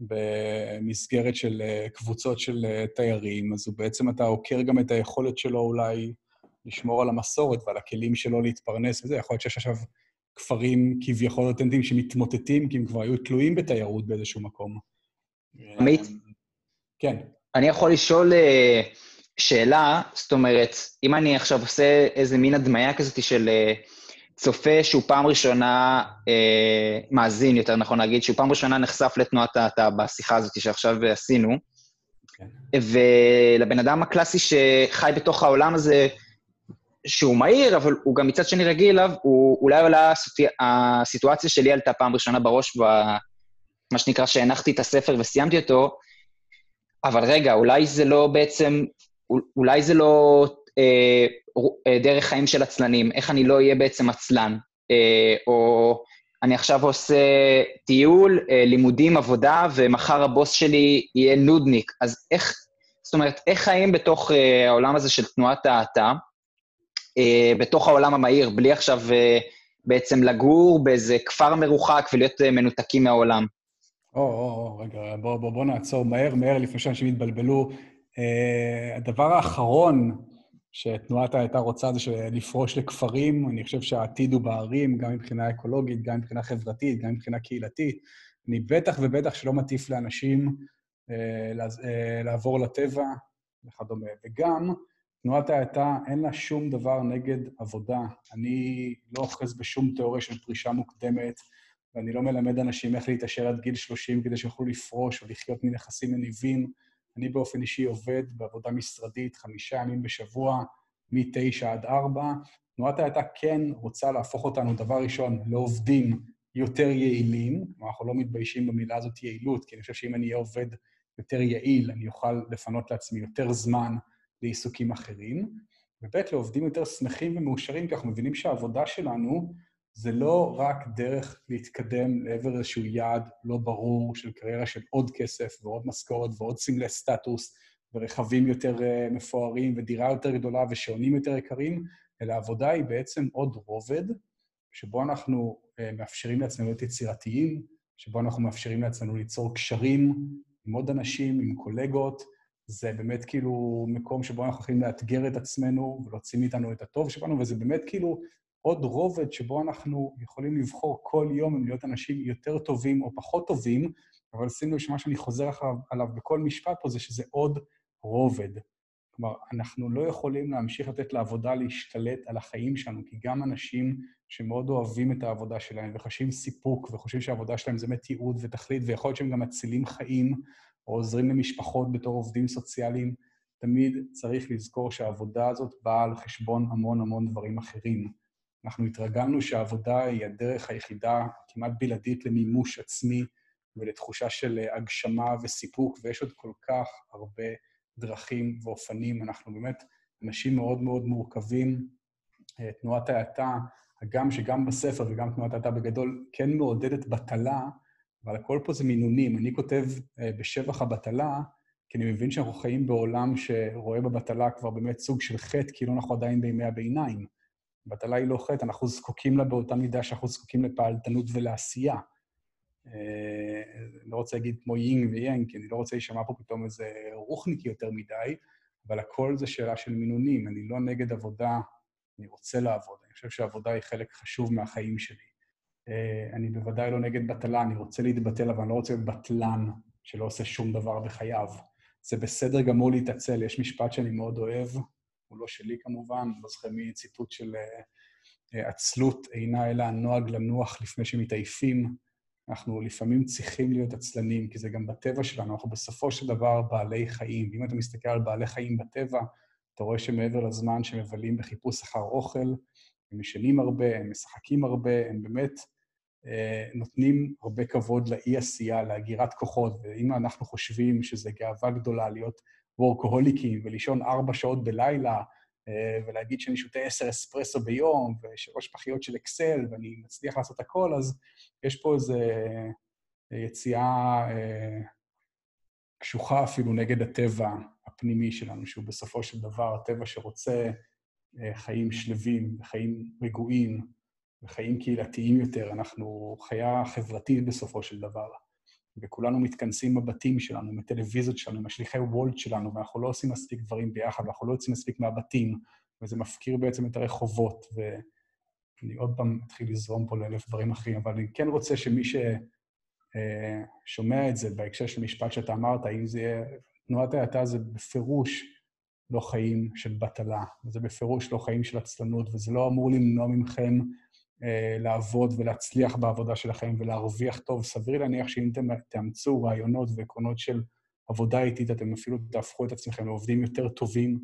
במסגרת של אה, קבוצות של תיירים, אז הוא בעצם, אתה עוקר גם את היכולת שלו אולי לשמור על המסורת ועל הכלים שלו להתפרנס וזה. יכול להיות שיש עכשיו כפרים כביכול אותנטיים שמתמוטטים, כי הם כבר היו תלויים בתיירות באיזשהו מקום. עמית? כן. אני יכול לשאול אה, שאלה, זאת אומרת, אם אני עכשיו עושה איזה מין הדמיה כזאת של אה, צופה שהוא פעם ראשונה, אה, מאזין, יותר נכון להגיד, שהוא פעם ראשונה נחשף לתנועת האטה בשיחה הזאת שעכשיו עשינו, כן. ולבן אדם הקלאסי שחי בתוך העולם הזה, שהוא מהיר, אבל הוא גם מצד שני רגיל אליו, הוא אולי עולה הסוטי- הסיטואציה שלי עלתה פעם ראשונה בראש, במה שנקרא שהנחתי את הספר וסיימתי אותו, אבל רגע, אולי זה לא בעצם, אולי זה לא אה, אה, דרך חיים של עצלנים, איך אני לא אהיה בעצם עצלן, אה, או אני עכשיו עושה טיול, אה, לימודים, עבודה, ומחר הבוס שלי יהיה נודניק, אז איך, זאת אומרת, איך חיים בתוך אה, העולם הזה של תנועת האטה, בתוך העולם המהיר, בלי עכשיו אה, בעצם לגור באיזה כפר מרוחק ולהיות אה, מנותקים מהעולם? או, או, או, רגע, בוא, בוא, בוא נעצור מהר, מהר, לפני שאנשים יתבלבלו. Uh, הדבר האחרון שתנועת הייתה רוצה זה לפרוש לכפרים, אני חושב שהעתיד הוא בערים, גם מבחינה אקולוגית, גם מבחינה חברתית, גם מבחינה קהילתית. אני בטח ובטח שלא מטיף לאנשים אה, אה, לעבור לטבע וכדומה. וגם, תנועת ההאטה, אין לה שום דבר נגד עבודה. אני לא אוחז בשום תיאוריה של פרישה מוקדמת, ואני לא מלמד אנשים איך להתעשר עד גיל 30 כדי שיוכלו לפרוש או לחיות מנכסים מניבים. אני באופן אישי עובד בעבודה משרדית חמישה ימים בשבוע, מ-9 עד 4. תנועת ההאטה כן רוצה להפוך אותנו, דבר ראשון, לעובדים יותר יעילים. כלומר, אנחנו לא מתביישים במילה הזאת יעילות, כי אני חושב שאם אני אהיה עובד יותר יעיל, אני אוכל לפנות לעצמי יותר זמן לעיסוקים אחרים. וב' לעובדים יותר שמחים ומאושרים, כי אנחנו מבינים שהעבודה שלנו זה לא רק דרך להתקדם לעבר איזשהו יעד לא ברור של קריירה של עוד כסף ועוד משכורת ועוד סמלי סטטוס ורכבים יותר uh, מפוארים ודירה יותר גדולה ושעונים יותר יקרים, אלא העבודה היא בעצם עוד רובד שבו אנחנו uh, מאפשרים לעצמנו להיות יצירתיים, שבו אנחנו מאפשרים לעצמנו ליצור קשרים עם עוד אנשים, עם קולגות. זה באמת כאילו מקום שבו אנחנו יכולים לאתגר את עצמנו ולהוציא מאיתנו את הטוב שבנו, וזה באמת כאילו עוד רובד שבו אנחנו יכולים לבחור כל יום אם להיות אנשים יותר טובים או פחות טובים, אבל שימו לב שמה שאני חוזר עליו בכל משפט פה זה שזה עוד רובד. כלומר, אנחנו לא יכולים להמשיך לתת לעבודה להשתלט על החיים שלנו, כי גם אנשים שמאוד אוהבים את העבודה שלהם וחשים סיפוק וחושבים שהעבודה שלהם זה באמת ייעוד ותכלית, ויכול להיות שהם גם מצילים חיים או עוזרים למשפחות בתור עובדים סוציאליים, תמיד צריך לזכור שהעבודה הזאת באה על חשבון המון המון דברים אחרים. אנחנו התרגלנו שהעבודה היא הדרך היחידה, כמעט בלעדית, למימוש עצמי ולתחושה של הגשמה וסיפוק, ויש עוד כל כך הרבה דרכים ואופנים. אנחנו באמת אנשים מאוד מאוד מורכבים. אה, תנועת ההאטה, הגם שגם בספר וגם תנועת ההאטה בגדול, כן מעודדת בטלה, אבל הכל פה זה מינונים. אני כותב אה, בשבח הבטלה, כי אני מבין שאנחנו חיים בעולם שרואה בבטלה כבר באמת סוג של חטא, כאילו אנחנו עדיין בימי הביניים. בטלה היא לא חטא, אנחנו זקוקים לה באותה מידה שאנחנו זקוקים לפעלתנות ולעשייה. אה, לא רוצה להגיד כמו יינג ויאנג, כי אני לא רוצה להישמע פה פתאום איזה רוחניקי יותר מדי, אבל הכל זה שאלה של מינונים. אני לא נגד עבודה, אני רוצה לעבוד. אני חושב שעבודה היא חלק חשוב מהחיים שלי. אה, אני בוודאי לא נגד בטלה, אני רוצה להתבטל, אבל אני לא רוצה להיות בטלן שלא עושה שום דבר בחייו. זה בסדר גמור להתעצל. יש משפט שאני מאוד אוהב, הוא לא שלי כמובן, לא זוכר מי ציטוט של אה, אה, עצלות אינה אלא הנוהג לנוח לפני שמתעייפים. אנחנו לפעמים צריכים להיות עצלנים, כי זה גם בטבע שלנו, אנחנו בסופו של דבר בעלי חיים. ואם אתה מסתכל על בעלי חיים בטבע, אתה רואה שמעבר לזמן שהם מבלים בחיפוש אחר אוכל, הם ישנים הרבה, הם משחקים הרבה, הם באמת נותנים הרבה כבוד לאי-עשייה, להגירת כוחות, ואם אנחנו חושבים שזו גאווה גדולה להיות וורקוהוליקים ולישון ארבע שעות בלילה, אה, ולהגיד שאני שותה עשר אספרסו ביום ושלוש פחיות של אקסל ואני מצליח לעשות הכל, אז יש פה איזו יציאה אה, קשוחה אפילו נגד הטבע הפנימי שלנו, שהוא בסופו של דבר הטבע שרוצה אה, חיים שלווים, חיים רגועים וחיים קהילתיים יותר. אנחנו חיה חברתית בסופו של דבר. וכולנו מתכנסים בבתים שלנו, עם הטלוויזיות שלנו, עם השליחי וולט שלנו, ואנחנו לא עושים מספיק דברים ביחד, ואנחנו לא יוצאים מספיק מהבתים, וזה מפקיר בעצם את הרחובות, ואני עוד פעם אתחיל לזרום פה לאלף דברים אחרים, אבל אני כן רוצה שמי ששומע אה, את זה בהקשר של משפט שאתה אמרת, אם זה יהיה... תנועת ההאטה זה בפירוש לא חיים של בטלה, זה בפירוש לא חיים של עצלנות, וזה לא אמור למנוע מכם לעבוד ולהצליח בעבודה שלכם ולהרוויח טוב. סביר להניח שאם אתם תאמצו רעיונות ועקרונות של עבודה איטית, אתם אפילו תהפכו את עצמכם לעובדים יותר טובים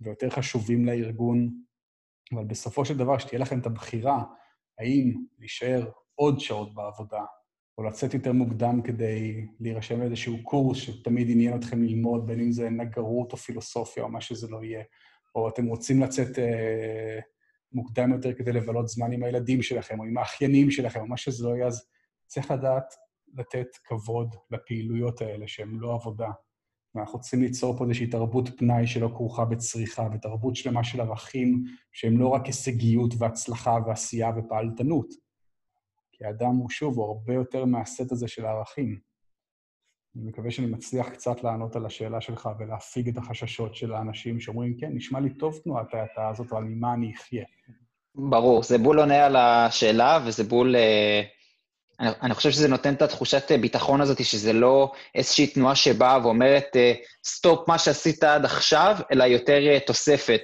ויותר חשובים לארגון, אבל בסופו של דבר, שתהיה לכם את הבחירה האם להישאר עוד שעות בעבודה, או לצאת יותר מוקדם כדי להירשם לאיזשהו קורס שתמיד עניין אתכם ללמוד, בין אם זה נגרות או פילוסופיה או מה שזה לא יהיה, או אתם רוצים לצאת... אה, מוקדם יותר כדי לבלות זמן עם הילדים שלכם, או עם האחיינים שלכם, או מה שזה לא יהיה, אז צריך לדעת לתת כבוד לפעילויות האלה, שהן לא עבודה. ואנחנו צריכים ליצור פה איזושהי תרבות פנאי שלא כרוכה בצריכה, ותרבות שלמה של ערכים שהם לא רק הישגיות והצלחה ועשייה ופעלתנות. כי האדם הוא, שוב, הוא הרבה יותר מהסט הזה של הערכים. אני מקווה שאני מצליח קצת לענות על השאלה שלך ולהפיג את החששות של האנשים שאומרים, כן, נשמע לי טוב תנועת ההאטה הזאת, אבל ממה אני אחיה? ברור, זה בול עונה על השאלה, וזה בול... אה, אני, אני חושב שזה נותן את התחושת ביטחון הזאת, שזה לא איזושהי תנועה שבאה ואומרת, אה, stop מה שעשית עד עכשיו, אלא יותר אה, תוספת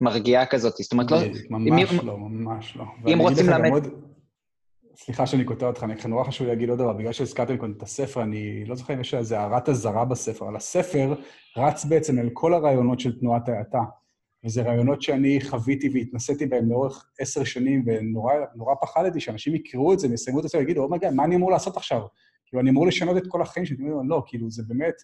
מרגיעה כזאת. זאת אומרת, לא... ממש אם, לא, ממש לא. אם רוצים ללמד... עוד... סליחה שאני קוטע אותך, אני נורא חשוב להגיד עוד דבר, בגלל שהזכרתם קודם את הספר, אני לא זוכר אם יש איזה הערת אזהרה בספר, אבל הספר רץ בעצם אל כל הרעיונות של תנועת ההאטה. וזה רעיונות שאני חוויתי והתנסיתי בהם לאורך עשר שנים, ונורא פחדתי שאנשים יקראו את זה ויסיימו את זה ויגידו, oh my God, מה אני אמור לעשות עכשיו? כאילו, אני אמור לשנות את כל החיים שלי. לא, כאילו, זה באמת,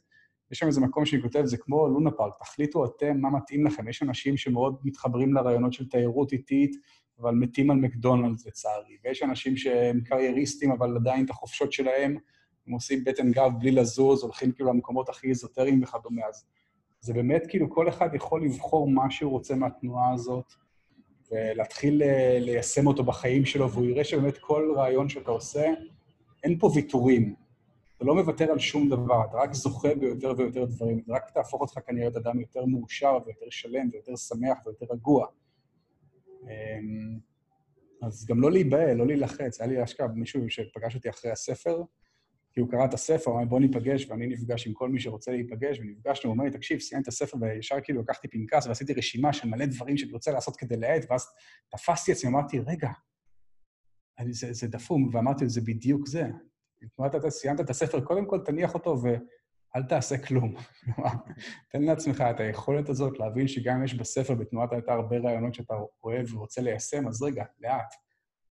יש שם איזה מקום שאני כותב, זה כמו לונה פארק, תחליטו אתם מה מתאים לכם. יש אנשים שמאוד מתחברים לרעיונות של תיירות איטית, אבל מתים על מקדונלדס לצערי. ויש אנשים שהם קרייריסטים, אבל עדיין את החופשות שלהם, הם עושים בטן גב בלי לזוז, הולכים כאילו למקומות הכי איזוטריים וכדומה. אז זה באמת כאילו כל אחד יכול לבחור מה שהוא רוצה מהתנועה הזאת, ולהתחיל אה, ליישם אותו בחיים שלו, והוא יראה שבאמת כל רעיון שאתה עושה, אין פה ויתורים. אתה לא מוותר על שום דבר, אתה רק זוכה ביותר ויותר דברים. רק תהפוך אותך כנראה אדם יותר מאושר ויותר שלם ויותר שמח ויותר רגוע. אמ, אז גם לא להיבהל, לא להילחץ. היה לי אשכרה מישהו שפגש אותי אחרי הספר, כי הוא קרא את הספר, אמר, בוא ניפגש, ואני נפגש עם כל מי שרוצה להיפגש, ונפגשנו, הוא אומר לי, תקשיב, סיימתי את הספר, וישר כאילו לקחתי פנקס ועשיתי רשימה של מלא דברים שאני רוצה לעשות כדי להאט, ואז תפסתי עצמי, אמרתי, רגע, אני, זה, זה דפום, ואמרתי, זה בדיוק זה. אתה סיימת את הספר, קודם כל תניח אותו ואל תעשה כלום. תן לעצמך את היכולת הזאת להבין שגם יש בספר, בתנועת הייתה הרבה רעיונות שאתה אוהב ורוצה ליישם, אז רגע, לאט.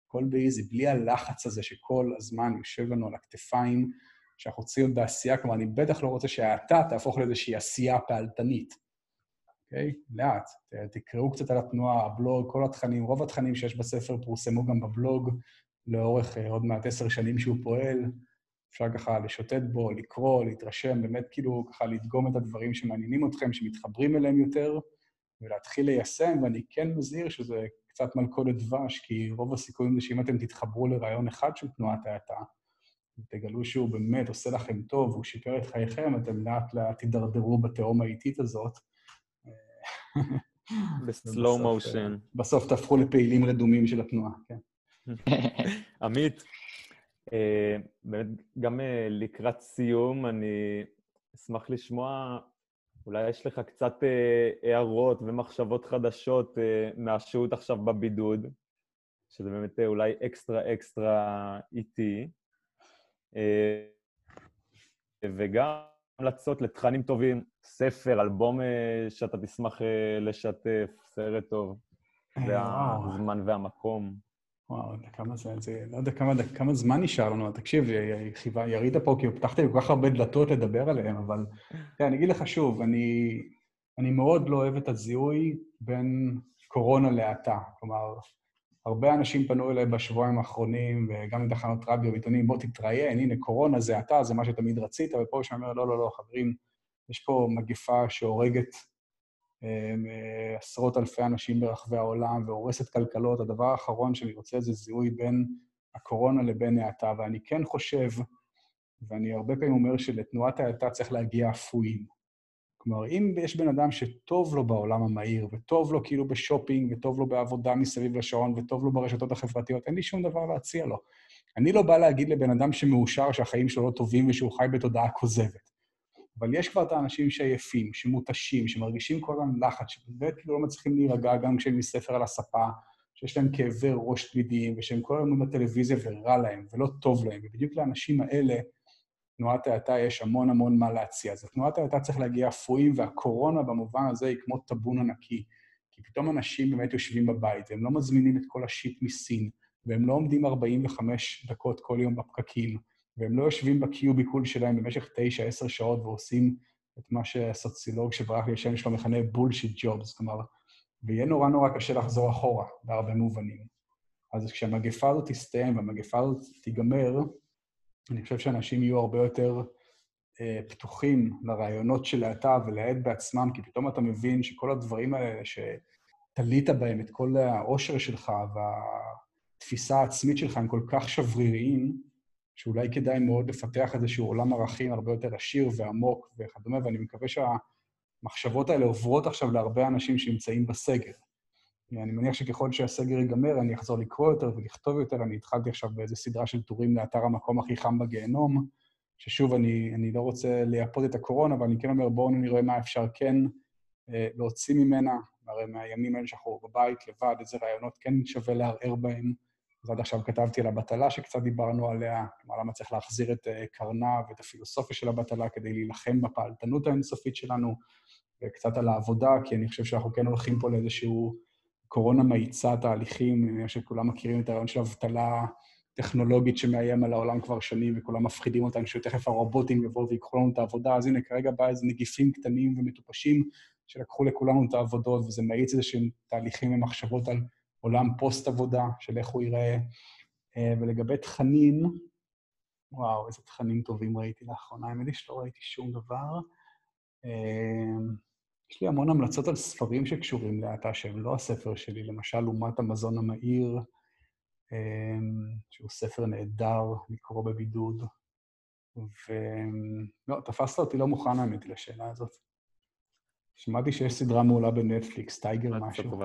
הכל באיזי, בלי הלחץ הזה שכל הזמן יושב לנו על הכתפיים, שאנחנו רוצים להיות בעשייה, כלומר, אני בטח לא רוצה שהאתה תהפוך לאיזושהי עשייה פעלתנית. אוקיי? Okay? לאט. תקראו קצת על התנועה, הבלוג, כל התכנים, רוב התכנים שיש בספר פורסמו גם בבלוג לאורך uh, עוד מעט עשר שנים שהוא פועל. אפשר ככה לשוטט בו, לקרוא, להתרשם, באמת כאילו ככה לדגום את הדברים שמעניינים אתכם, שמתחברים אליהם יותר, ולהתחיל ליישם, ואני כן מזהיר שזה קצת מלכודת דבש, כי רוב הסיכויים זה שאם אתם תתחברו לרעיון אחד של תנועת האטה, ותגלו שהוא באמת עושה לכם טוב, והוא שיפר את חייכם, אתם לאט לאט תידרדרו בתהום האיטית הזאת. (laughs) (laughs) בסלואו מושן. אה, בסוף תהפכו לפעילים רדומים של התנועה, כן. (laughs) עמית, באמת, גם אה, לקראת סיום, אני אשמח לשמוע אולי יש לך קצת אה, הערות ומחשבות חדשות אה, מהשהות עכשיו בבידוד, שזה באמת אה, אולי אקסטרה אקסטרה איטי, אה, וגם המלצות לתכנים טובים, ספר, אלבום אה, שאתה תשמח אה, לשתף, סרט טוב, זה הזמן והמקום. וואו, כמה זה, זה, לא יודע כמה, כמה זמן נשאר לנו. תקשיב, ירידה פה, כי פתחת לי כל כך הרבה דלתות לדבר עליהן, אבל כן, אני אגיד לך שוב, אני, אני מאוד לא אוהב את הזיהוי בין קורונה להאטה. כלומר, הרבה אנשים פנו אליי בשבועיים האחרונים, וגם מתחנות רדיו ועיתונים, בוא תתראיין, הנה, קורונה זה האטה, זה מה שתמיד רצית, ופה יש אומר, לא, לא, לא, חברים, יש פה מגפה שהורגת אה, עשרות אלפי אנשים ברחבי העולם והורסת כלכלות, הדבר האחרון שאני רוצה זה זיהוי בין הקורונה לבין האטה. ואני כן חושב, ואני הרבה פעמים אומר שלתנועת האטה צריך להגיע אפויים. כלומר, אם יש בן אדם שטוב לו בעולם המהיר, וטוב לו כאילו בשופינג, וטוב לו בעבודה מסביב לשעון, וטוב לו ברשתות החברתיות, אין לי שום דבר להציע לו. אני לא בא להגיד לבן אדם שמאושר שהחיים שלו לא טובים ושהוא חי בתודעה כוזבת. אבל יש כבר את האנשים שעייפים, שמותשים, שמרגישים כל הזמן לחץ, שבאמת לא מצליחים להירגע גם כשהם מספר על הספה, שיש להם כאבי ראש תמידיים, ושהם כל הזמן בטלוויזיה ורע להם, ולא טוב להם. ובדיוק לאנשים האלה, תנועת האטה יש המון המון מה להציע. אז תנועת האטה צריך להגיע אפויים, והקורונה במובן הזה היא כמו טאבון ענקי. כי פתאום אנשים באמת יושבים בבית, והם לא מזמינים את כל השיט מסין, והם לא עומדים 45 דקות כל יום בפקקים, והם לא יושבים בקיוביקול שלהם במשך תשע, עשר שעות ועושים את מה שהסוציולוג שברח לי השם שלו מכנה בולשיט ג'ובס, כלומר, ויהיה נורא נורא קשה לחזור אחורה בהרבה מובנים. אז כשהמגפה הזאת תסתיים והמגפה הזאת תיגמר, אני חושב שאנשים יהיו הרבה יותר אה, פתוחים לרעיונות של האטה ולעד בעצמם, כי פתאום אתה מבין שכל הדברים האלה שתלית בהם את כל העושר שלך והתפיסה העצמית שלך הם כל כך שבריריים, שאולי כדאי מאוד לפתח איזשהו עולם ערכים הרבה יותר עשיר ועמוק וכדומה, ואני מקווה שהמחשבות האלה עוברות עכשיו להרבה אנשים שנמצאים בסגר. אני מניח שככל שהסגר ייגמר, אני אחזור לקרוא יותר ולכתוב יותר. אני התחלתי עכשיו באיזו סדרה של טורים לאתר המקום הכי חם בגיהנום, ששוב, אני, אני לא רוצה לייפות את הקורונה, אבל אני כן אומר, בואו נראה מה אפשר כן אה, להוציא ממנה. הרי מהימים האלה שאנחנו בבית לבד, איזה רעיונות כן שווה לערער בהם. אז עד עכשיו כתבתי על הבטלה שקצת דיברנו עליה, כלומר, למה צריך להחזיר את אה, קרנה ואת הפילוסופיה של הבטלה כדי להילחם בפעלתנות האינסופית שלנו, וקצת על העבודה, כי אני חושב שאנחנו כן הולכים פה לאיזשהו... קורונה מאיצה תהליכים, אני חושב שכולם מכירים את הרעיון של אבטלה טכנולוגית שמאיים על העולם כבר שנים, וכולם מפחידים אותנו שתכף הרובוטים יבואו ויקחו לנו את העבודה, אז הנה, כרגע בא איזה נגיפים קטנים ומטופשים שלקחו לכולנו את העבודות, וזה מאיץ איזה שהם תהליכים ומחשבות על עולם פוסט-עבודה, של איך הוא ייראה. אה, ולגבי תכנים, וואו, איזה תכנים טובים ראיתי לאחרונה, האמת היא שלא ראיתי שום דבר. אה, יש לי המון המלצות על ספרים שקשורים להאטה שהם לא הספר שלי, למשל אומת המזון המהיר, אמ, שהוא ספר נהדר לקרוא בבידוד. ולא, תפסת אותי לא מוכן האמת לשאלה הזאת. שמעתי שיש סדרה מעולה בנטפליקס, טייגר משהו.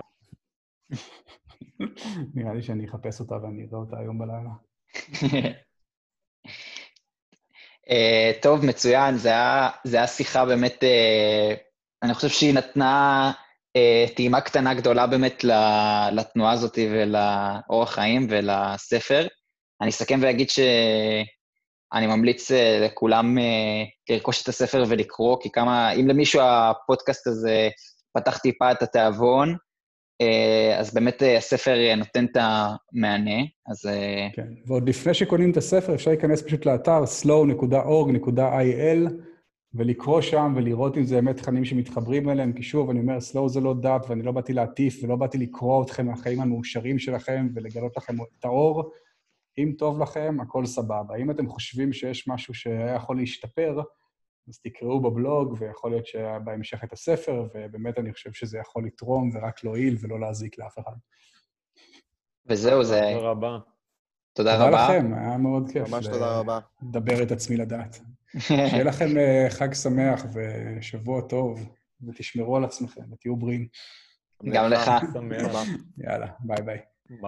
(laughs) נראה לי שאני אחפש אותה ואני אראה אותה היום בלילה. (laughs) אה, טוב, מצוין, זה היה שיחה באמת אה, אני חושב שהיא נתנה אה, טעימה קטנה גדולה באמת לתנועה הזאת ולאורח חיים ולספר. אני אסכם ואגיד שאני ממליץ אה, לכולם אה, לרכוש את הספר ולקרוא, כי כמה, אם למישהו הפודקאסט הזה פתח טיפה את התיאבון, אז באמת אה, הספר נותן את המענה, אז... אה, כן, ועוד לפני שקונים את הספר, אפשר להיכנס פשוט לאתר slow.org.il, ולקרוא שם ולראות אם זה באמת תכנים שמתחברים אליהם, כי שוב, אני אומר, סלואו זה לא דת, ואני לא באתי להטיף ולא באתי לקרוא אתכם מהחיים המאושרים שלכם ולגלות לכם את האור. אם טוב לכם, הכל סבבה. אם אתם חושבים שיש משהו שהיה יכול להשתפר, אז תקראו בבלוג, ויכול להיות שבהמשך את הספר, ובאמת אני חושב שזה יכול לתרום ורק להועיל ולא להזיק לאף אחד. וזהו, זה... תודה רבה. תודה רבה. תודה לכם, היה מאוד כיף. ממש תודה רבה. לדבר את עצמי לדעת. (laughs) שיהיה לכם אה, חג שמח ושבוע טוב, ותשמרו על עצמכם ותהיו בריאים. גם לך. יאללה, ביי ביי.